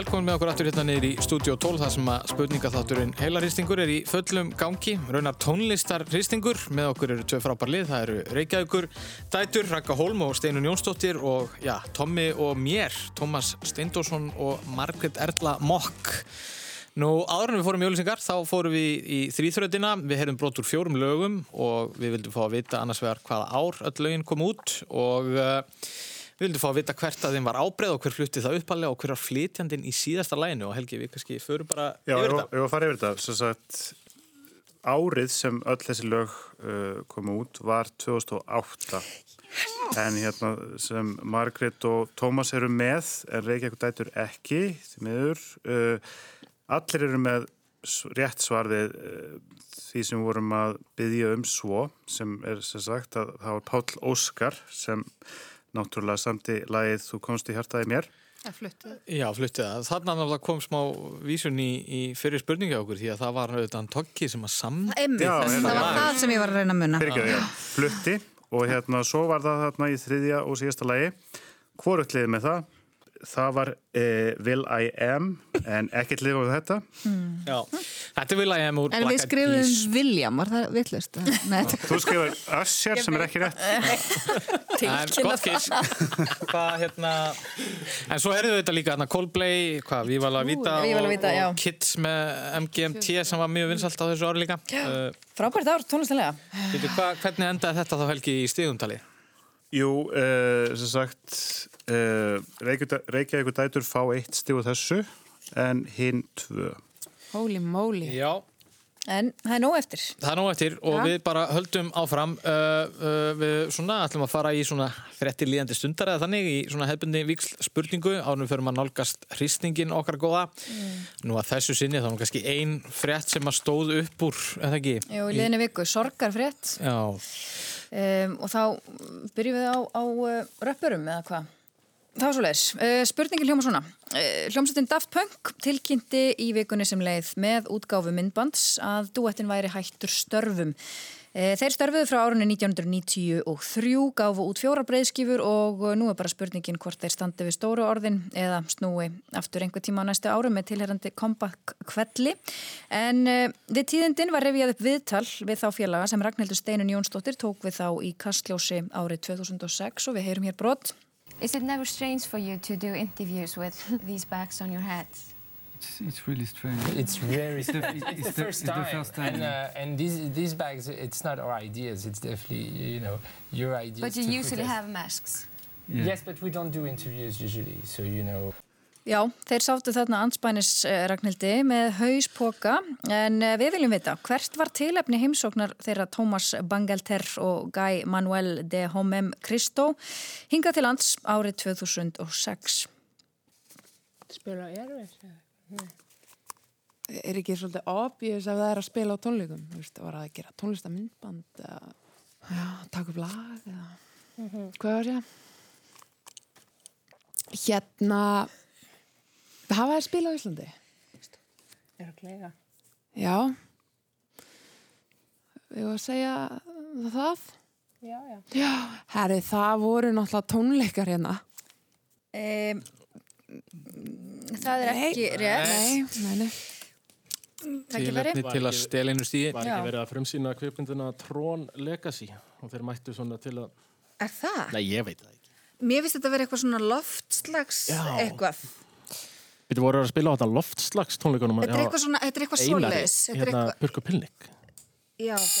Velkomin með okkur aftur hérna niður í Studio 12 þar sem að spurningaþátturinn heilarýstingur er í fullum gangi. Raunar tónlistarhýstingur. Með okkur eru tvö frábær lið. Það eru Reykjavíkur, Dætur, Raka Holm og Steinun Jónsdóttir og já, Tommi og mér, Tómas Steindórsson og Margret Erla Mokk. Nú, áður en við fórum í auðlýsingar, þá fórum við í þrýþröðina. Við heyrðum brot úr fjórum lögum og við vildum fá að vita annars vegar hvaða ár öll lögin kom út og uh, Við vildum fá að vita hvert að þeim var ábreið og hver flutti það uppalega og hver var flytjandinn í síðasta læginu og Helgi, við kannski förum bara Já, yfir ég þetta. var að fara yfir þetta. Sagt, árið sem öll þessi lög uh, komu út var 2008. En hérna sem Margrét og Tómas eru með, en Reykjavík dætur ekki, því miður. Uh, allir eru með rétt svar við uh, því sem við vorum að byggja um svo, sem er sem sagt að það var Páll Óskar sem náttúrulega samti lagið Þú komst í hjartaði mér. Það fluttu. Já, flutti það. Þannig að það kom smá vísun í, í fyrir spurningi á okkur því að það var auðvitað hann Tokki sem að samt Einmitt, Já, það hérna. var það sem ég var að reyna að munna. Fyrirgefðu, já, flutti og hérna svo var það þarna í þriðja og síðasta lagi hvorugt liðið með það það var eh, Will I Am en ekkert liðið á þetta. Já, þetta vil að ég hef úr En við skrifum. William, var það vittlust? Nei, þú skrifar Usher sem er ekki rétt. En gott Hvað hérna? En svo heyrðu þetta líka hérna Coldplay Hvað, Viva la Vita og, Vita, já. og Kids með MGMT sem var mjög vinsalt á þessu ári líka. Uh, Frábært ár, tónlistanlega. Hvernig endaði þetta þá Helgi í stíðumtali? Jú, uh, sem sagt uh, Reykjavík dætur fá eitt stíð úr þessu en hinn tvö Holy moly. Já, En það er nóg eftir. Það er nóg eftir og Ja. við bara höldum áfram uh, uh, við svona ætlum að fara í svona frettir líðandi stundar eða þannig í svona hefbundi viksl spurningu ánum fyrir maður nálgast hristningin okkar góða nú að þessu sinni þá er nú kannski ein frett sem að stóð upp úr eða ekki Jú, í liðinni viku, sorgarfrétt. Já, Um, og þá byrjum við á, á uh, röppurum eða hvað? Það var svo leiðis. Uh, spurningin hljóma svona. Uh, hljómsveitin Daft Punk tilkynnti í vikunni sem leið með útgáfu myndbands að duettin væri hættur störfum. Uh, þeir störfuðu frá árunni 1993, gáfu út fjórar breyðskifur og uh, nú er bara spurningin hvort þeir standi við stóru orðin eða snúi aftur einhver tíma á næstu árum með tilherrandi comeback kvelli. En uh, við tíðindin var revjað upp viðtal við þá félaga sem Ragnhildur Steinun Jónsdóttir tók við þá í Kastljósi árið 2006 og við heyrum hér brott. Is it never strange for you to do interviews with these bags on your heads? It's, it's really strange. It's very. It's the- it's, it's the first it's the time, first time. and uh, and these these bags, it's not our ideas. It's definitely you know your ideas. But you usually have masks. Yeah. Yes, but we don't do interviews usually. So you know. Já, þeir sáttu þarna anspænis eh, Ragnhildi með hauspoka en eh, við viljum vita hvert var tilefni heimsóknar þeirra Tómas Bangalter og Guy Manuel de Homem Cristo hinga til lands árið 2006. Spila erfis. Er ekki svolítið obvious ef það er að spila á tónleikum? Þú veist, var það að gera tónlistamindband eða já, taka upp lag eða hvað var ég? Hérna hafa þær spila á Íslandi? Örglega. Já Við varum að segja það Já, já. Já, herri, það voru náttúrulega tónleikar hérna E, það er ekki rétt. Nei, nei, tilefni til að stela einu stíði Var ekki verið að frumsýna kvikmyndina Tron Legacy og þeir mættu svona til að... Er það? Nei, ég veit það ekki. Mér finnst þetta að vera eitthvað svona loftslags Já. eitthvað. Við vorum að spila á þetta loftslags tónleikunum. Þetta er eitthvað svona, þetta er eitthvað. Þetta er Hérna, eitthvað, Burku Pilnik. já, ok.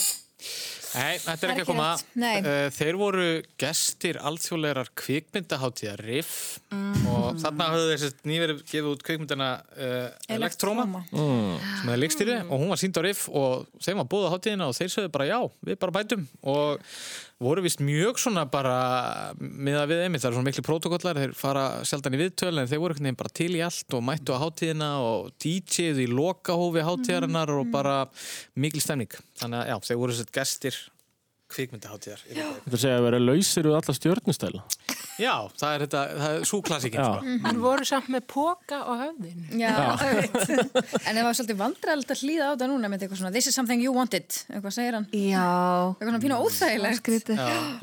Nei, þetta er ekki að koma. Nei. Eh, Þeir voru gestir alþjóðlegar kvikmyndaháttíðar RIF og þarna höfðu þessi nýverið gefið út kvikmyndina uh, Elektróma. Sem hefði leikstýri og hún var sínd á RIF og þeim var búið á háttíðina og þeir sögðu bara já, við bara bætum. Og voru vist mjög svona bara með að við einmitt, það eru svona miklu protokollar þeir fara sjaldan í viðtöl en þeir voru einhvern veginn bara til í allt og mættu á háttíðina og DJ-ðu í lokahófi háttíðarinnar og bara mikil stemning. Þannig að já, þeir voru sett gestir kvikmyndaháttíðar. Þetta er að segja að vera lausir við alla stjörnustæla. Já, það er þetta, það er svo klassíkinn sko. En voru samt með póka og höfðin. Já, einmitt. en það var svolítið vandræðilegt að hlýða á þetta núna með eitthvað svona This is something you wanted, eitthvað segir hann Já. Eitthvað svona pínu óþægilegt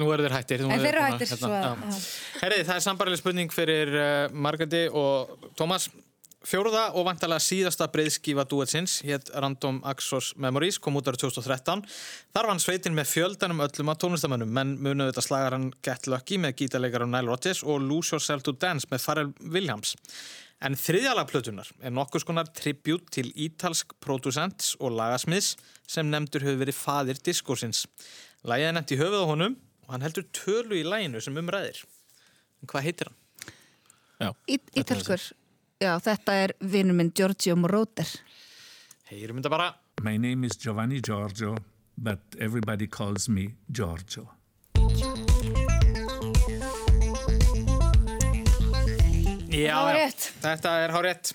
nú eru þeir hættir. En þeir eru hættir, hérna. Herriði, það er sambarileg spurning fyrir uh, Margandi og Tómas. Fjóruða og vantarlega síðasta breyðskífa duetsins hétt Random Access Memories kom út árið 2013. Þar vann sveitin með fjöldanum öllum af tónlistamönnum menn munuð þetta slagar hann Get Lucky með gítarleikarum Nile Rodgers og Lose Yourself to Dance með Pharrell Williams. En þriðjalag plötunar er nokkus konar tribut til ítalsk producents og lagasmiðs sem nefndur hefur verið fadir diskósins. Lægið er nefnt í höfuð á honum og hann heldur tölu í læginu sem umræðir. En hvað heitir hann? Já, Ítalskur. Já, þetta er vinur minn Giorgio Moroder. Heyrum þetta bara. My name is Giovanni Giorgio, but everybody calls me Giorgio. Já, Það var já. rétt. Þetta er hár rétt.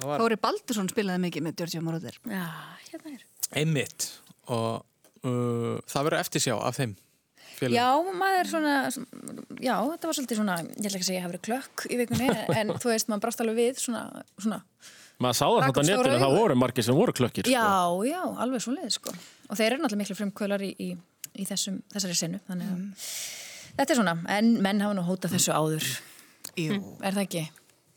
Það var Þóri Baldursson spilaði mikið með Giorgio Moroder. Já, hérna er. einmitt og uh, það verður eftirsjá af þeim félögum. Já, maður svona, já, þetta var svolítið svona, ég ætla ekki að segja að ég hafi verið klökk í vikunni, en þú veist, maður brást alveg við svona, svona, Maður sá það þetta netinu, stór það voru margir sem voru klökkir. sko. já, já, alveg svo leið, sko. Og þeir eru náttúrulega miklu frumkvölar í, í, í þessum, þessari sinu, þannig að þetta er svona, en menn hafa nú hótað þessu áður. Jú. Er það ekki?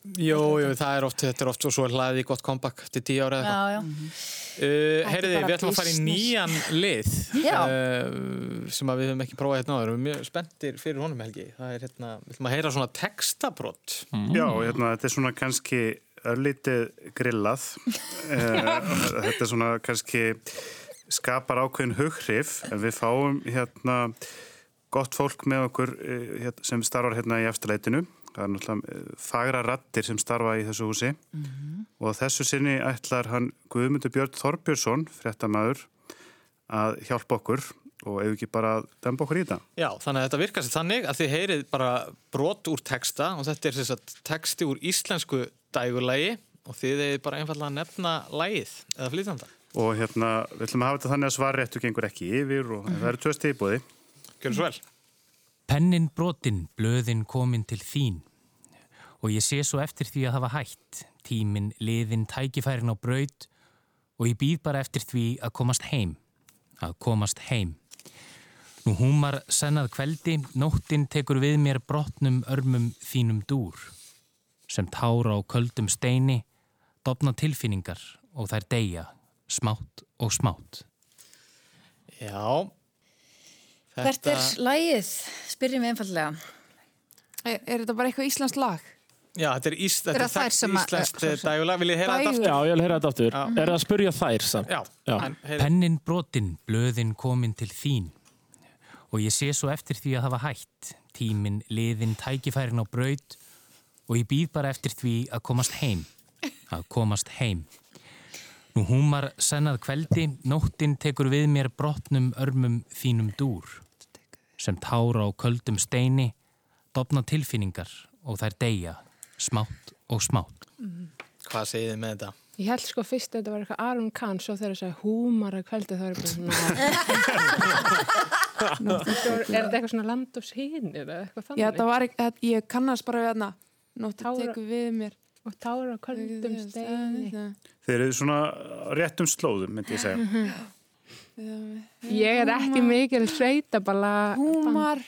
Jú, jú, það er oft, þetta er oft og svo er hlaðið í gott comeback til tíu ára eða eitthvað. já. Uh, Heyriði, bara við ætlum að fara í nýjan lið uh, sem að við höfum ekki prófað hérna áður. Við erum mjög spenntir fyrir honum Helgi. Það er hérna, við ætlum að heyra svona textabrott. Já, hérna, þetta er svona kannski örlítið grillað. Eh, þetta er svona kannski skapar ákveðin hughrif en við fáum hérna gott fólk með okkur eh, hérna, sem starfar hérna í eftirleitinu. Það er náttúrulega eh, fagra rattir sem starfa í þessu húsi og þessu sinni ætlar hann Guðmundur Björn Þorbjörnsson, fréttamaður, að hjálpa okkur og ef ekki bara að demba okkur í þetta. Já, þannig að þetta virkar sér þannig að þið heyrið bara brot úr texta og þetta er þess að texti úr íslensku dægurlægi og þið hefur bara einfallega að nefna lægið eða flytjanda. Og hérna, við ætlum að hafa þetta þannig að svarréttu gengur ekki yfir og það eru tvö stið í bóði. Gjörðu svo vel. Pennin brotin, blöðin komin til þín og ég sé svo eftir því að hafa hætt, tíminn liðin tækifærin á braut og ég býð bara eftir því að komast heim, að komast heim. Nú húmar sennað kveldi, nóttin tekur við mér brotnum örmum þínum dúr, sem tára á köldum steini, dopna tilfinningar og þær deyja, smátt og smátt. Já. Hvert er lægið? Spyrjum við einfallega. Er, er þetta bara eitthvað íslenskt lag? Já, þetta er, ís, þetta Eru þær þekkt sem að- íslenskt sorry, sorry. dægulag. Vil ég heyra þetta aftur? Já, ég vil heyra þetta aftur. Er það að spurja þær samt? Já. Já. Pennin brotin, blöðin komin til þín og ég sé svo eftir því að hafa hætt, tíminn liðin tækifærin á braut og ég býð bara eftir því að komast heim, að komast heim. Nú húmar sennað kveldi, nóttin tekur við mér brotnum örmum þínum dúr, sem tára á köldum steini, dopna tilfinningar og þær deyja, smátt og smátt. Hvað segið þið með þetta? Ég held sko fyrst að þetta var eitthvað Aron Kahn svo þegar þess að húmar að kveldi það er bara svona Svo er þetta eitthvað svona land og sínir eða eitthvað þannig Já, þetta var þetta- ég kannast bara við hérna, nóttin tekur við mér. Og tára á köldum steini. Þeir eru svona réttum slóðum, myndi ég segja. Ég er ekki mikil sveitabala Húmar.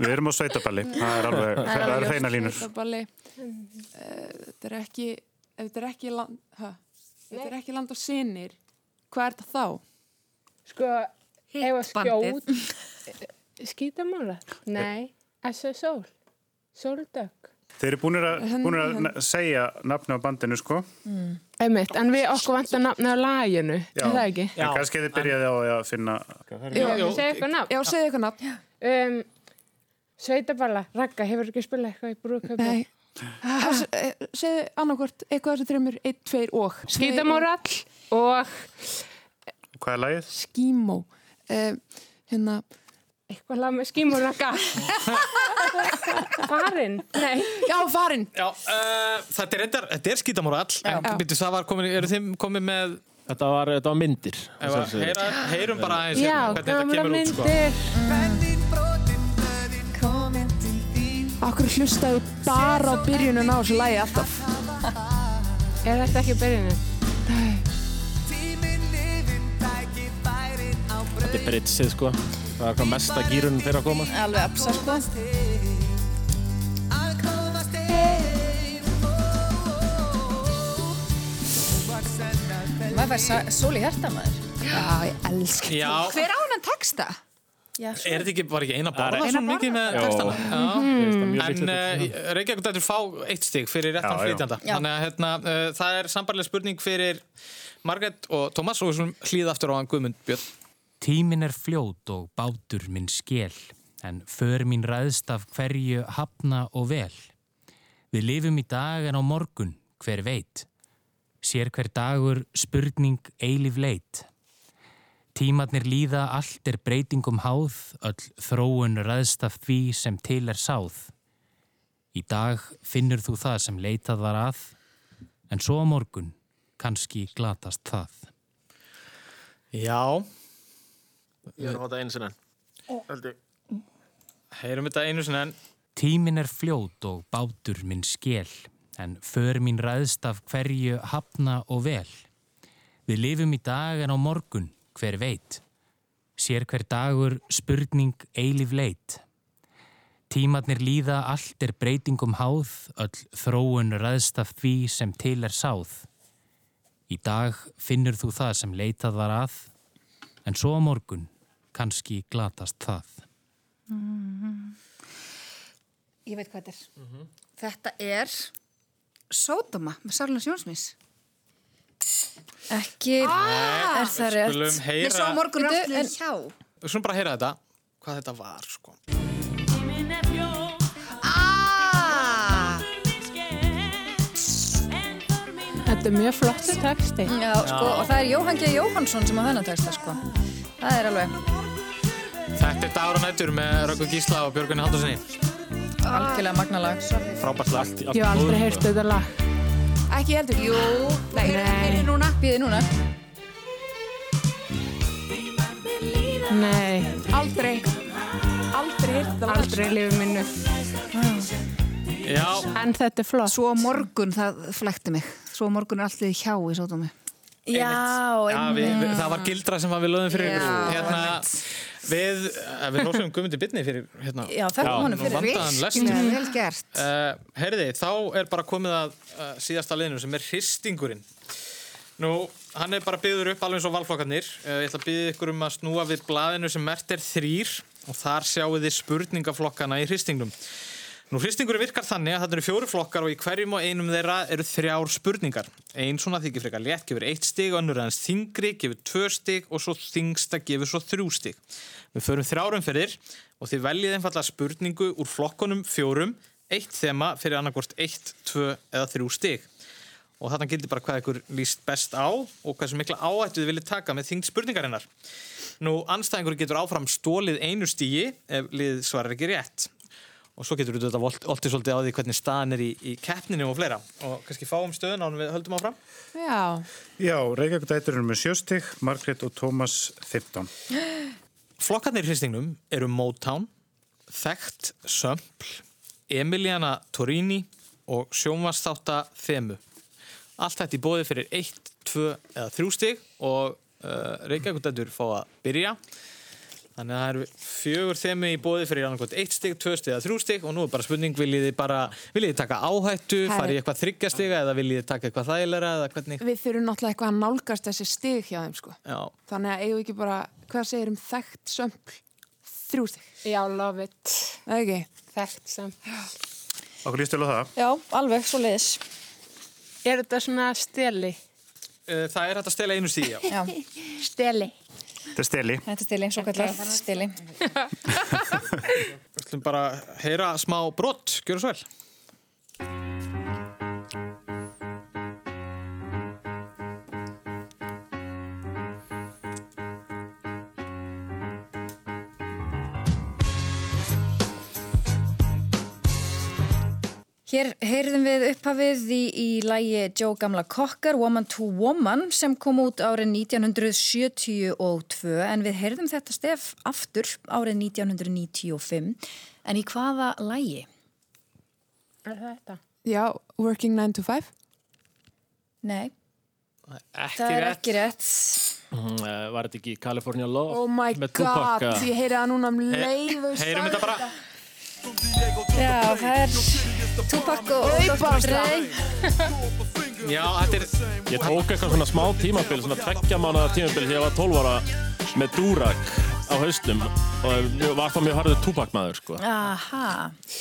Við erum á sveitaballi, það er alveg, það er hreina línur. Sveitaballi. Eh, Þetta er ekki, þetta er ekki land, þetta er ekki land og sinir, hvað er þetta þá? Sko, ef að bandið. Skítamála? Nei, S.S. Sól Sóldögg Þeir eru búinir að, búinir að segja nafni á bandinu, sko. Einmitt, en við okkur vantar nafni á laginu Já. er það ekki? En kannski þið byrjaði á að finna... Já, segja eitthvað nafn Já, segja eitthvað nafn um, Sveitaballa, Ragga, hefur ekki spilað eitthvað í brúköpi? Nei eh, Segðu annarkvort eitthvað þessu þreymur, einn, tveir og Skítamórall og Hvað er lagið? Skímó uh, Hérna eitthvað lag með skímur Ragga Farin? Nei Já, farin Já, uh, þetta er, þetta er, þetta er skítamórall, en byrju, það var komin, eru þið komið með... Þetta var, þetta var myndir. Ef að heyra, heyrum bara aðeins Já, hérna, hvernig þetta gamla kemur út, sko. myndir Akkur hlustaðu bara á byrjunum á þessu lagi alltaf Er þetta ekki byrjunin? Þetta er britsið, sko það er hvað mesta gýrunum fyrir að koma. Alveg apsa sko. Maður fær sól í hérta maður. Já ég elsk já. hver ánum texta? Já, er þetta ekki bara ekki eina barða svo mikið með textana? Mm. en uh, Reykjavík dættur fá eitt stík fyrir réttan flytjanda. Þannig að hérna, uh, það er sambarlega spurning fyrir Margret og Thomas og við slum hlýða aftur á hann Guðmund Björn. Tímin er fljót og bátur minn skél, en för mín ræðst af hverju hafna og vel. Við lifum í dag en á morgun, hver veit. Sér hver dagur spurning eilif leit. Tímatnir líða, allt er breytingum háð, öll þróun ræðst af því sem til er sáð. Í dag finnur þú það sem leitað var að, en svo á morgun kannski glatast það. Já, Ég er að hóta einu ég. heyrum þetta einu sinni en Tímin er fljót og bátur minn skél, en för mín ræðst af hverju hafna og vel. Við lifum í dag en á morgun, hver veit. Sér hver dagur spurning eilif leit. Tímatnir líða, allt er breytingum háð, öll þróun ræðst af því sem til er sáð. Í dag finnur þú það sem leitað var að, en svo á morgun kannski glatast það. Ég veit hvað þetta er. Þetta er Sódoma með Sárlunars Jónsmís. Ekki er það rétt. skulum Nei, heyra, svo á morgun en- hjá. við skulum bara heyra þetta, hvað þetta var, sko. Þetta er mjög flott texti. Já, sko, og það er Jóhann G. Jóhannsson sem á þennan texta, sko. Það er alveg Þetta er Dagur og nættur með Röggu Gísla og Björgunni Haldurssoni. algjörlega magnalag. Frábært lag. Ég hef aldrei heyrt þetta lag. Ekki heldur. Jú, er Nei. núna. Býði núna. Nei, Aldrei. Aldrei heyrt það. aldrei í lífið minnu. Já, En þetta er flott. Svo morgun, það flekti mig. Svo morgun er allir hjá í Sódomi. Já, já við, við, það var gildra sem var við lögum fyrir ykkur. Hérna, við, eh, við lósum Guðmundi Bitni fyrir, hérna, Já, þakka honum fyrir. gert. Uh, herriði, þá er bara komið að uh, síðasta liðinu sem er hristingurinn. Nú, hann er bara byggður upp alveg eins og valflokkarnir. Uh, ég ætla að byggja ykkur um að snúa við blaðinu sem mert er þrýr og þar sjáu þið spurningaflokkana í hristingnum. Nú, hristingurinn virkar þannig að þetta eru fjóri flokkar og í hverjum og einum þeirra eru þrjár spurningar. Einn svona þykir frekar létt, gefur eitt stig, önnur aðeins þingri, gefur tvö stig og svo þingsta gefur svo þrjú stig. Við förum þrjárum fyrir og þið veljið einfallega spurningu úr flokkunum fjórum, eitt þema fyrir annarkvort eitt, tvö eða þrjú stig. Og þarna gildir bara hvað ykkur líst best á og hversu mikla áhættu þið viljið taka með þingd spurningarinnar. Nú, anstæðingur getur áfram stólið einu stígi ef lið svarar ekki rétt. Og svo getur við þetta oltið svolítið á því hvernig staðan er í, í keppninu og fleira. Og kannski fáum stöðun ánum við höldum áfram. Já. Já, Reykjavík dætur eru með sjöstig, Margrét og Tómas 15. Flokkarnir í hristingnum eru Motown, Þekkt, Sömpl, Emiliana Torini og sjónvastáta Þemu. Allt þetta í bóði fyrir 1, 2 eða 3 stig og uh, Reykjavík dætur fá að byrja. Þannig að það eru fjögur þemu í bóði fyrir annarkvæmt 1 stig, 2 stig eða 3 stig og nú er bara spurning, viljið þið bara, viljið þið taka áhættu, farið í eitthvað þryggja stiga eða viljið þið taka eitthvað þægilega eða hvernig? Við þurfum náttúrulega eitthvað að nálgast þessi stig hjá þeim sko. Já, Þannig að eigum við ekki bara, hvað segir um þekkt sömpl? Þrjú stig. Já, love it. Það er ekki. Þekkt sem. Okkur líst til á það? Já, alveg, svo leiðis. Er þetta svona steli? Uh, það er hægt að stela einu stígi, já. Já, Steli. Þetta er steli. þetta er stili, svo kallar stili. Við ætlum bara að heyra smá brott, gjör svo vel. Hér heyrðum við upphafið í, í lægi Joe Gamla Cocker, Woman to Woman, sem kom út árið 1972 en við heyrðum þetta stef aftur árið 1995. En í hvaða lægi? Er þetta? Já, Working 9 to 5. Nei, Ekki það er ekki rétt. Mm, eh, Var þetta ekki California Love? Oh my með god, eh? ég heyri það núna um leiðu Heyrum þetta bara. Já, það er Tupac og Dr. Dre. Já, þetta er... Ég tók eitthvað svona smá tímabil, svona tveggja mánuða tímabil þegar ég var 12 ára með Dúrak á haustum og var þá mjög harður túpakmaður, sko. Aha.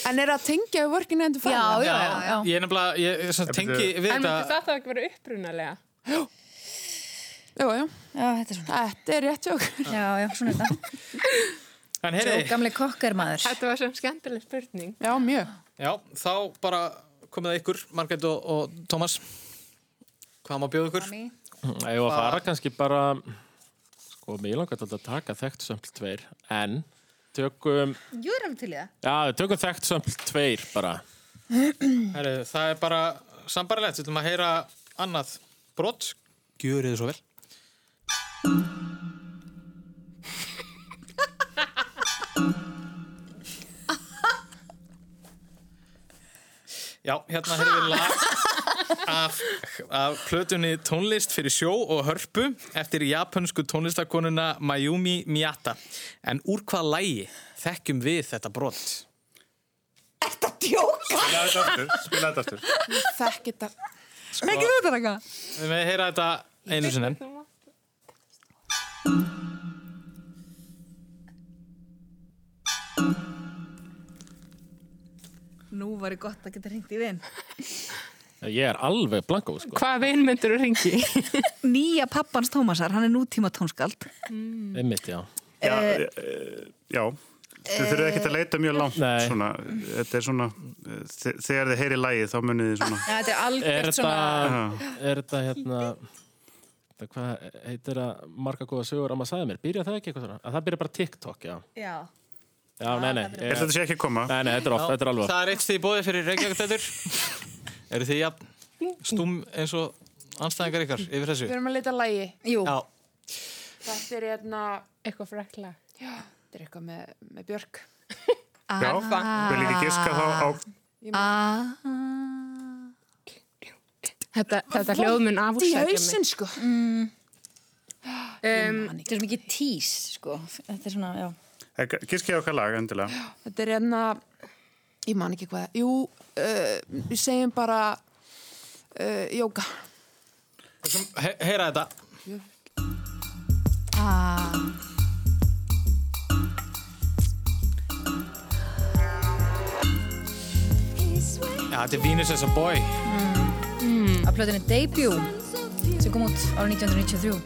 En er það að tengja við working and to Já, já, já, já. Ég er nefnilega, ég, ég svona, tengi við En myndi þetta... það ekki vera upprunalega? Jú, jú. Já, þetta er svona. Þetta er rétt jók. Já, já, svona er þetta. Svo gamli kokkar maður. Þetta var svona skemmtileg spurning. Já, mjög. Já, þá bara komið það ykkur, Margrét og, og Tómas. Hvað má bjóða ykkur? Ég var að fara kannski bara, sko, mér langar þetta að taka þekkt sömpl tveir, en tökum, Jú, er alveg til í það. já, tökum þekkt sömpl tveir bara. Herri, það er bara sambarilegt, við ætlum að heyra annað brott. Gjörið þið svo vel. Já, hérna heyrðum við lag af, af plötunni tónlist fyrir sjó og hörpu eftir japansku tónlistakonuna Mayumi Miyata. En úr hvað lægi þekkjum við þetta brott? Djóka! Spila þetta aftur, spila þetta aftur. Þekk þetta. Ekki þetta eitthvað? Við með heyra þetta einu sinni. Nú var ég gott að geta ringt í vinn. Ég er alveg blankó, sko. Hvað vinn myndur þú ringi? Nýja pappans Tómasar, hann er nútíma tónskald. Einmitt, já. Já, eh, já. Þið þurfið ekkert að leita mjög langt Nei. svona, þetta er svona eh, þe- þegar þið heyri lægið þá munið þið svona Ja, þetta er algjört þetta, svona... er þetta hérna, það, hvað heitir það marga góða sögur að maður sagði mér? Byrja það ekki eitthvað svona? Að það byrja bara TikTok, já. Já. Já, nei, nei. Er þetta sé ekki að koma? Nei, nei, þetta er oft, þetta er alveg. Það er eitt stíð bóðið fyrir Reykjavík Eru þið jafn stúm eins og anstæðingar ykkar yfir þessu? Við erum að leita að lægi. Jú. Já. Þetta er hérna, Eitthvað frekla. já, þetta er eitthvað með, með Björk. Já, vil ekki giska þá á Ah. Þetta, þetta hljóðmun Í afúrsækja mig. hausinn, sko. Um, Þetta er svo mikið tís, sko. Þetta er svona, já. Giskið á hvað lag, endilega Þetta er hérna, ég man ekki hvað, jú, uh, við segjum bara uh, jóka. He heyra þetta. Ah. Já, þetta er Venus as a Boy. Af plötunni Debut, sem kom út árið 1993.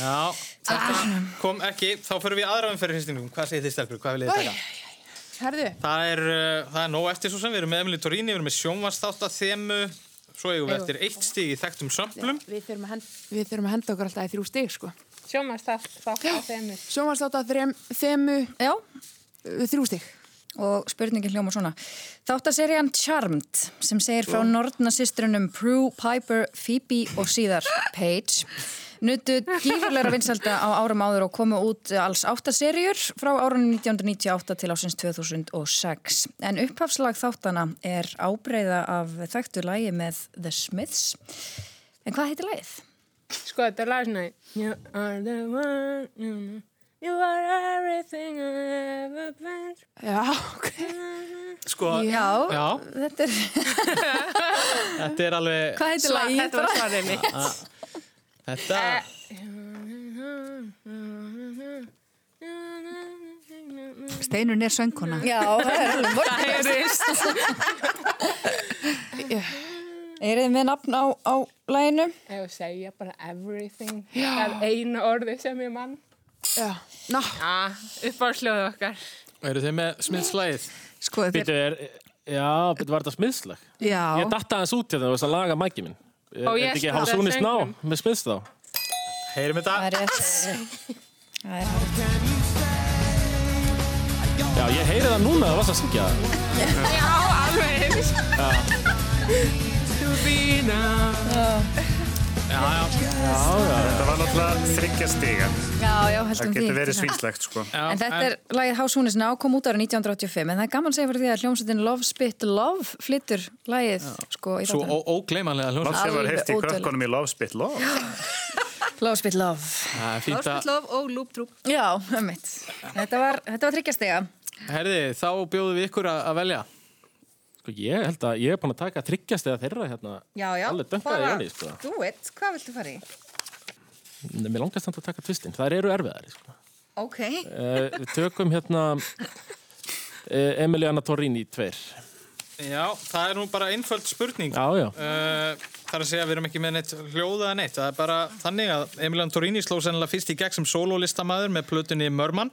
Já, þetta kom ekki. Þá fyrir við aðra umferð hristingum. Hvað segir þið stelpur? Hvað viljið þið taka? Herðu, Það er, uh, það er nóg eftir svo sem. Við erum með Emily Torini, við erum með sjónvarsþátt að þemu. Svo eigum við Eigum. eftir eitt stíg í þekktum sömplum. við þurfum, að henda, við þurfum að henda okkur alltaf í þrjú stig, sko. Sjónvarstátt að þrem, þemu, Já. uh, þrjú stig. Og spurningin hljóma svona. Þáttaserían Charmed, sem segir frá nortna systrunum Prue, Piper, Phoebe og síðar Paige, nutu gífurleira vinsalda á árum áður og komu út alls áttaseríur frá árunum 1998 til ásins 2006. En upphafslag þáttana er ábreyða af þekktu lægi með The Smiths. En hvað heitir lægið? Sko, þetta er lag svona You are the one, you know You are everything I ever been Já, ok. Sko, Já, Já. þetta er... þetta er alveg... Hvað heitir lægið? Þetta var svarið mitt Þetta... Steinun er söngkona. Já, það er Það heyrist Er þið með nafn á, á læginu? Ef segja bara everything Það er einu orði sem ég mann Já, ná. Já, upp á sljóðu okkar Eru þið með smiðslægið? Sko. Býtu, er, já, býtu, var þetta smiðslag? Já. Ég datta aðeins út hérna og þess að laga mæki minn. Er er þetta ekki spurði hálsúni sná söngnum. með smiðs þá? Heyrum þetta? Það er rétt. Það er rétt. Já, ég heyri það núna að það varst að syngja það. Já, alveg eins To be now Já, já. Þetta var náttúrulega þryggja stiga Já, já, heldum Það því. getur verið svínslegt sko já En þetta er lagið House Hunisna kom út árið 1985 en það er gaman að segja fyrir því að hljómsveitin Love Spit Love flyttur lagið sko í Svo ógleymanlega hljómsveit. Sem var heilt í krökkunum í Love Spit Love Love Spit Love. Það fínt að... Love og Loop Troop. Já, ömmit. Þetta var, þetta var þryggjastega. Herði, þá bjóðum við ykkur að velja. Sko, ég held að ég er búin að taka tryggjast eða þeirra hérna. Já, já. Alveg dönkaði í henni, sko. Do it. Hvað viltu fara í? Mér langast samt að taka tvistin. Það eru erfiðari, sko. Ok. Uh, við tökum hérna uh, Emiliana Torrini tveir. Já, það er nú bara einföld spurning. Já, já. Uh, það er að segja að við erum ekki með neitt hljóðað neitt. Það er bara þannig að Emilian Torrini sló sennilega fyrst í gegn sem sololistamæður með plötunni Mörmann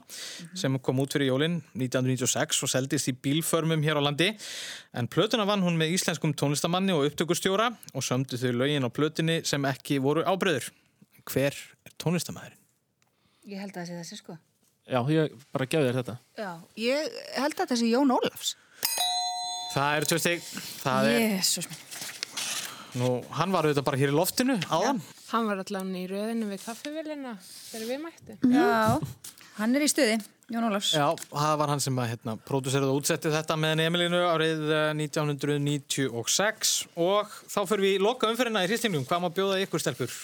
sem kom út fyrir jólinn 1996 og seldist í bílförmum hér á landi. En plötuna vann hún með íslenskum tónlistamanni og upptökustjóra og sömdu þau lögin á plötunni sem ekki voru ábreyður. Hver er tónlistamæðurinn? Ég held að það sé þessi sko. Já, ég bara gefði þér þetta. Já, ég held að þessi Jón Ólafs. Það er tvö er, Jésús minn. nú, hann var auðvitað bara hér í loftinu áðan. Hann var allavega í röðinu við kaffivillina þegar við mættum. Já, hann er í stuði, Jón Ólafs. Já, það var hann sem að hérna, pródúserið og útsetti þetta með Emilinu árið eh, 1996 og þá fyrir við í loka umferðina í hristingum. Hvað má bjóða ykkur stelpur?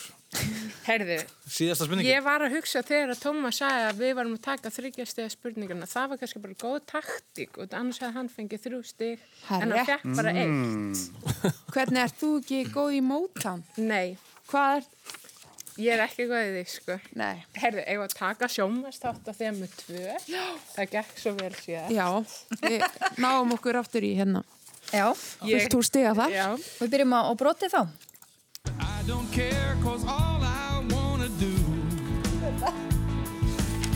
Herðu, Síðasta spurningi. ég var að hugsa þegar að Tómas sagði að við varum að taka þryggjastega spurninguna. Það var kannski bara góð taktík og annars hefði hann fengið þrjú stig en hann Herre. fekk bara eitt. Mm. Hvernig ert þú ekki góð í Motown? Nei. Hvað er? Ég er ekki góð í því, sko. Nei. Herðu, eigum við að taka sjómastátt af þeim með tvö? Já. Það gekk svo vel síðan. Já, við náum okkur aftur í hérna. Já. Vilt þú stiga það? Já. Við byrjum á, á broti þá. Don't care cause all I wanna do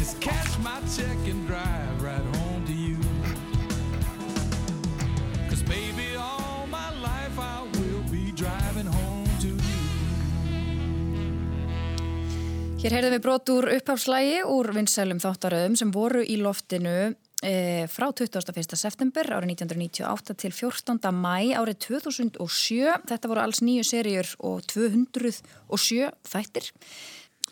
is cash my check and drive right home to you. Cause baby, all my life I will be driving home to you. Hér heyrðum við brot úr upphafslægi úr vinsælum þáttaröðum sem voru í loftinu frá 21. september árið 1998 til 14. mæ árið 2007. Þetta voru alls nýju seríur og 207 þættir.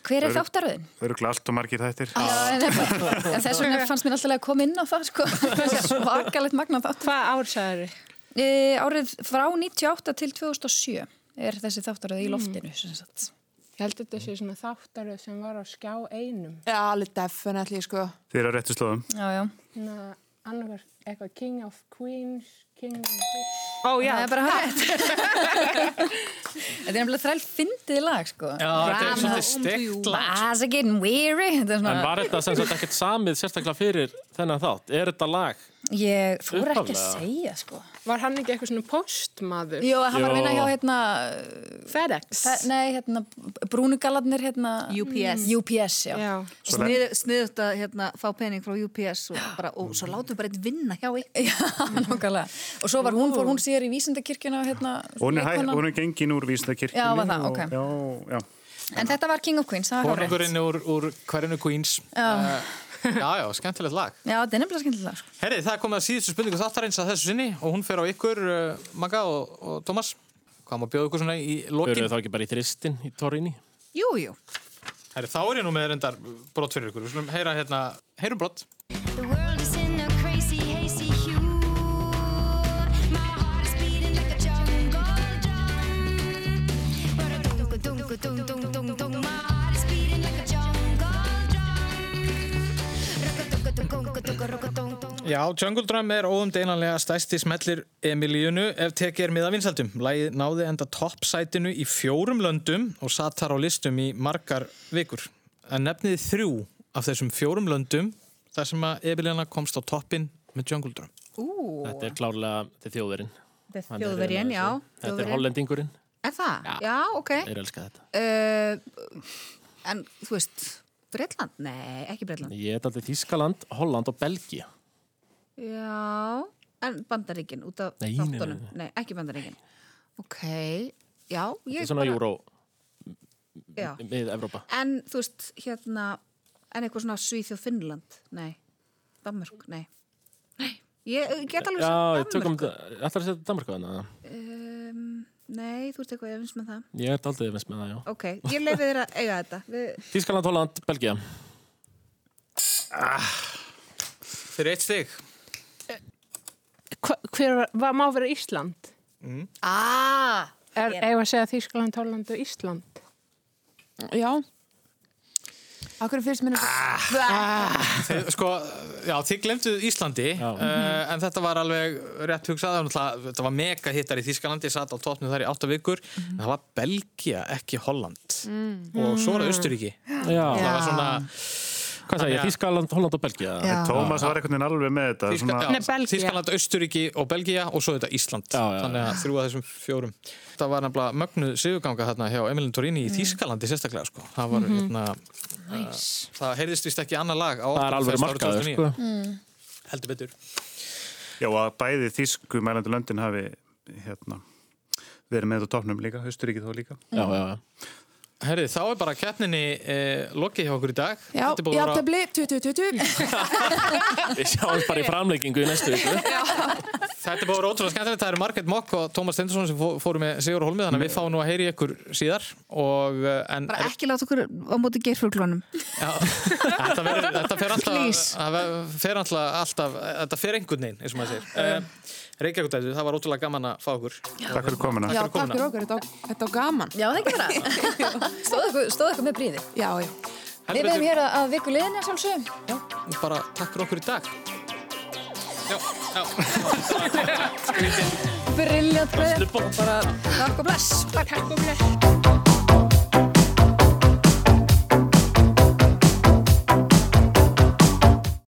Hver er þáttaröðin? Það eru allt og margir þættir. En en þess vegna fannst mér alltaf að koma inn á það sko. svakalegt magna þátt. Hvað ár sagður þið? E, árið frá 98 til 2007 er þessi þáttaröð í loftinu. sem sagt. Ég held að þetta sé svona þáttaröð sem var á skjá einum. Já, alveg definitely, sko. Þeir eru á réttu slóðum. Já, já. Ná, annar eitthvað King of Queens, King of Queens. Ó, já. Það er bara hægt. Þetta er nefnilega þræl fyndið lag, sko. Já, þetta er svolítið steikt lag. Why's it getting weary? Þetta er En svona... var þetta sem sagt ekkert samið sérstaklega fyrir þennan þátt? Er þetta lag? Ég fór ekki að segja, sko. Var hann ekki eitthvað svona postmaður? Jó, hann var að vinna hjá, hérna... FedEx? Fe, nei, hérna, brúnugalarnir, hérna... UPS. UPS, já. Já. Snið, sniðut að hérna, fá pening frá UPS og, bara, og svo látum við bara einn vinna hjá ykkur. Já, nokkulega. Og svo var hún, fór hún síðar í vísindakirkjuna, hérna... Hún er, hún er gengin úr vísindakirkjunni. Já, var það, ok. og- Já, já. En þetta var King of Queens, það var hárrétt. Konungurinn úr, úr hverjunu Queens. Já. Eh, já, já, skemmtilegt lag. Já, þetta er nefnilega skemmtilega lag, sko. Herri, það er komið að síðustu spurningu þáttarins að þessu sinni og hún fer á ykkur, uh, Magga og, og Tómas. Hvað má bjóða ykkur svona í lokin? við þá ekki bara í þristin í Torrini? Jú, jú. Herri, þá er ég nú með reyndar brott fyrir ykkur. Við skulum heyra hérna, heyrum brott. Já, Jungle Drum er óumdeinanlega stæsti smellir Emilíunu ef tekið er miða vinsaldum. Lægið náði enda toppsætinu í fjórum löndum og satt þar á listum í margar vikur. En nefniði þrjú af þessum fjórum löndum þar sem að Emilíana komst á toppin með Jungle Drum. Ú, Þetta er klárlega er þjóðverinn. Þetta er er hrifinn já. Þetta er þjóðverjinn. hollendingurinn. Er það? Já, ok. Þeir elska þetta. Uh, en, þú veist, Breitland? Nei, ekki Breitland. Ég er alltaf Þískaland, Holland og Belgia. Já, en Bandaríkin út af Nei, nei, nei, þáttunum. nei. Nei, ekki Bandaríkin. Ok, já, ég Þetta er svona júró Já. með Evrópa. En, þú veist, hérna, en eitthvað svona Svíþjóð Finnland? Nei. Danmörk? Nei. Nei, ég ég get alveg Já, ég sagt tökum Danmörk. þetta. Ætlar að setja Danmarku þannig að Um, nei, þú veist eitthvað efins með það. ég er aldrei veist með það, já. Ok, ég leiði þér að eiga þetta. Við, Þískaland, Holland, Belgia. Fyrir eitt stig. Hver var- má vera Ísland? ah, Er, eigum að segja Þýskaland, Holland og Ísland? Já. Akkur finnst mér Ah, Þið, sko, já, þið glemtuð Íslandi uh, en þetta var alveg rétt hugsað, þetta var mega hittar í Þískalandi, ég satt á tóttnu þar í átta vikur. En það var Belgia, ekki Holland. Og svo var það Östuríki Já. það var svona Hvað sagði ég? Þískaland, Holland og Belgia? Tómas var einhvern veginn alveg með þetta. Þíska, já, Þískaland, Östuríki og Belgia og svo þetta Ísland já, já. þannig að þrjú að þessum fjórum það var nefnilega mögnuð sigurganga þarna hjá Emilin Torini í Þískalandi sérstaklega sko. það var Mhm. hérna uh, það heyrðist vist ekki annað lag á Það er alveg markaður, 2009. sko. Mm. heldur betur Já, og að bæði þýsku mælandi löndin hafi hérna, verið með á topnum líka, Östuríki þó líka. Já, já, já. Herri, þá er bara keppninni eh, lokið hjá okkur í dag. Já, Þetta er búið að vera- játtöfli, 2020 Við sjáum bara í framleggingu í næstu viku. Þetta er vera ótrúlega skemmtilegt, það eru Margrét Mokk og Tómas Stendursson sem fó- fóru með Sigur Holmið þannig að við fáum nú að heyri ykkur síðar og eh, en Bara ekki láta okkur á móti geirfuglunum. Já, þetta, þetta fer alltaf, það alltaf, alltaf þetta fer einhvern veginn, eins og maður segir. Uh, Reykjavík dætu, það var ótrúlega gaman að fá okkur. Takk fyrir komuna. Já, takk fyrir okkur, þetta var- þetta var gaman. Já, það ekki vera Stóð ykkur, stóð ykkur með bríði Já, já. Við veðum hér að, að viku liðinni að sjálfsögum Já bara takk fyrir okkur í dag. Já, já. Og bara takk og bless. Takk og bless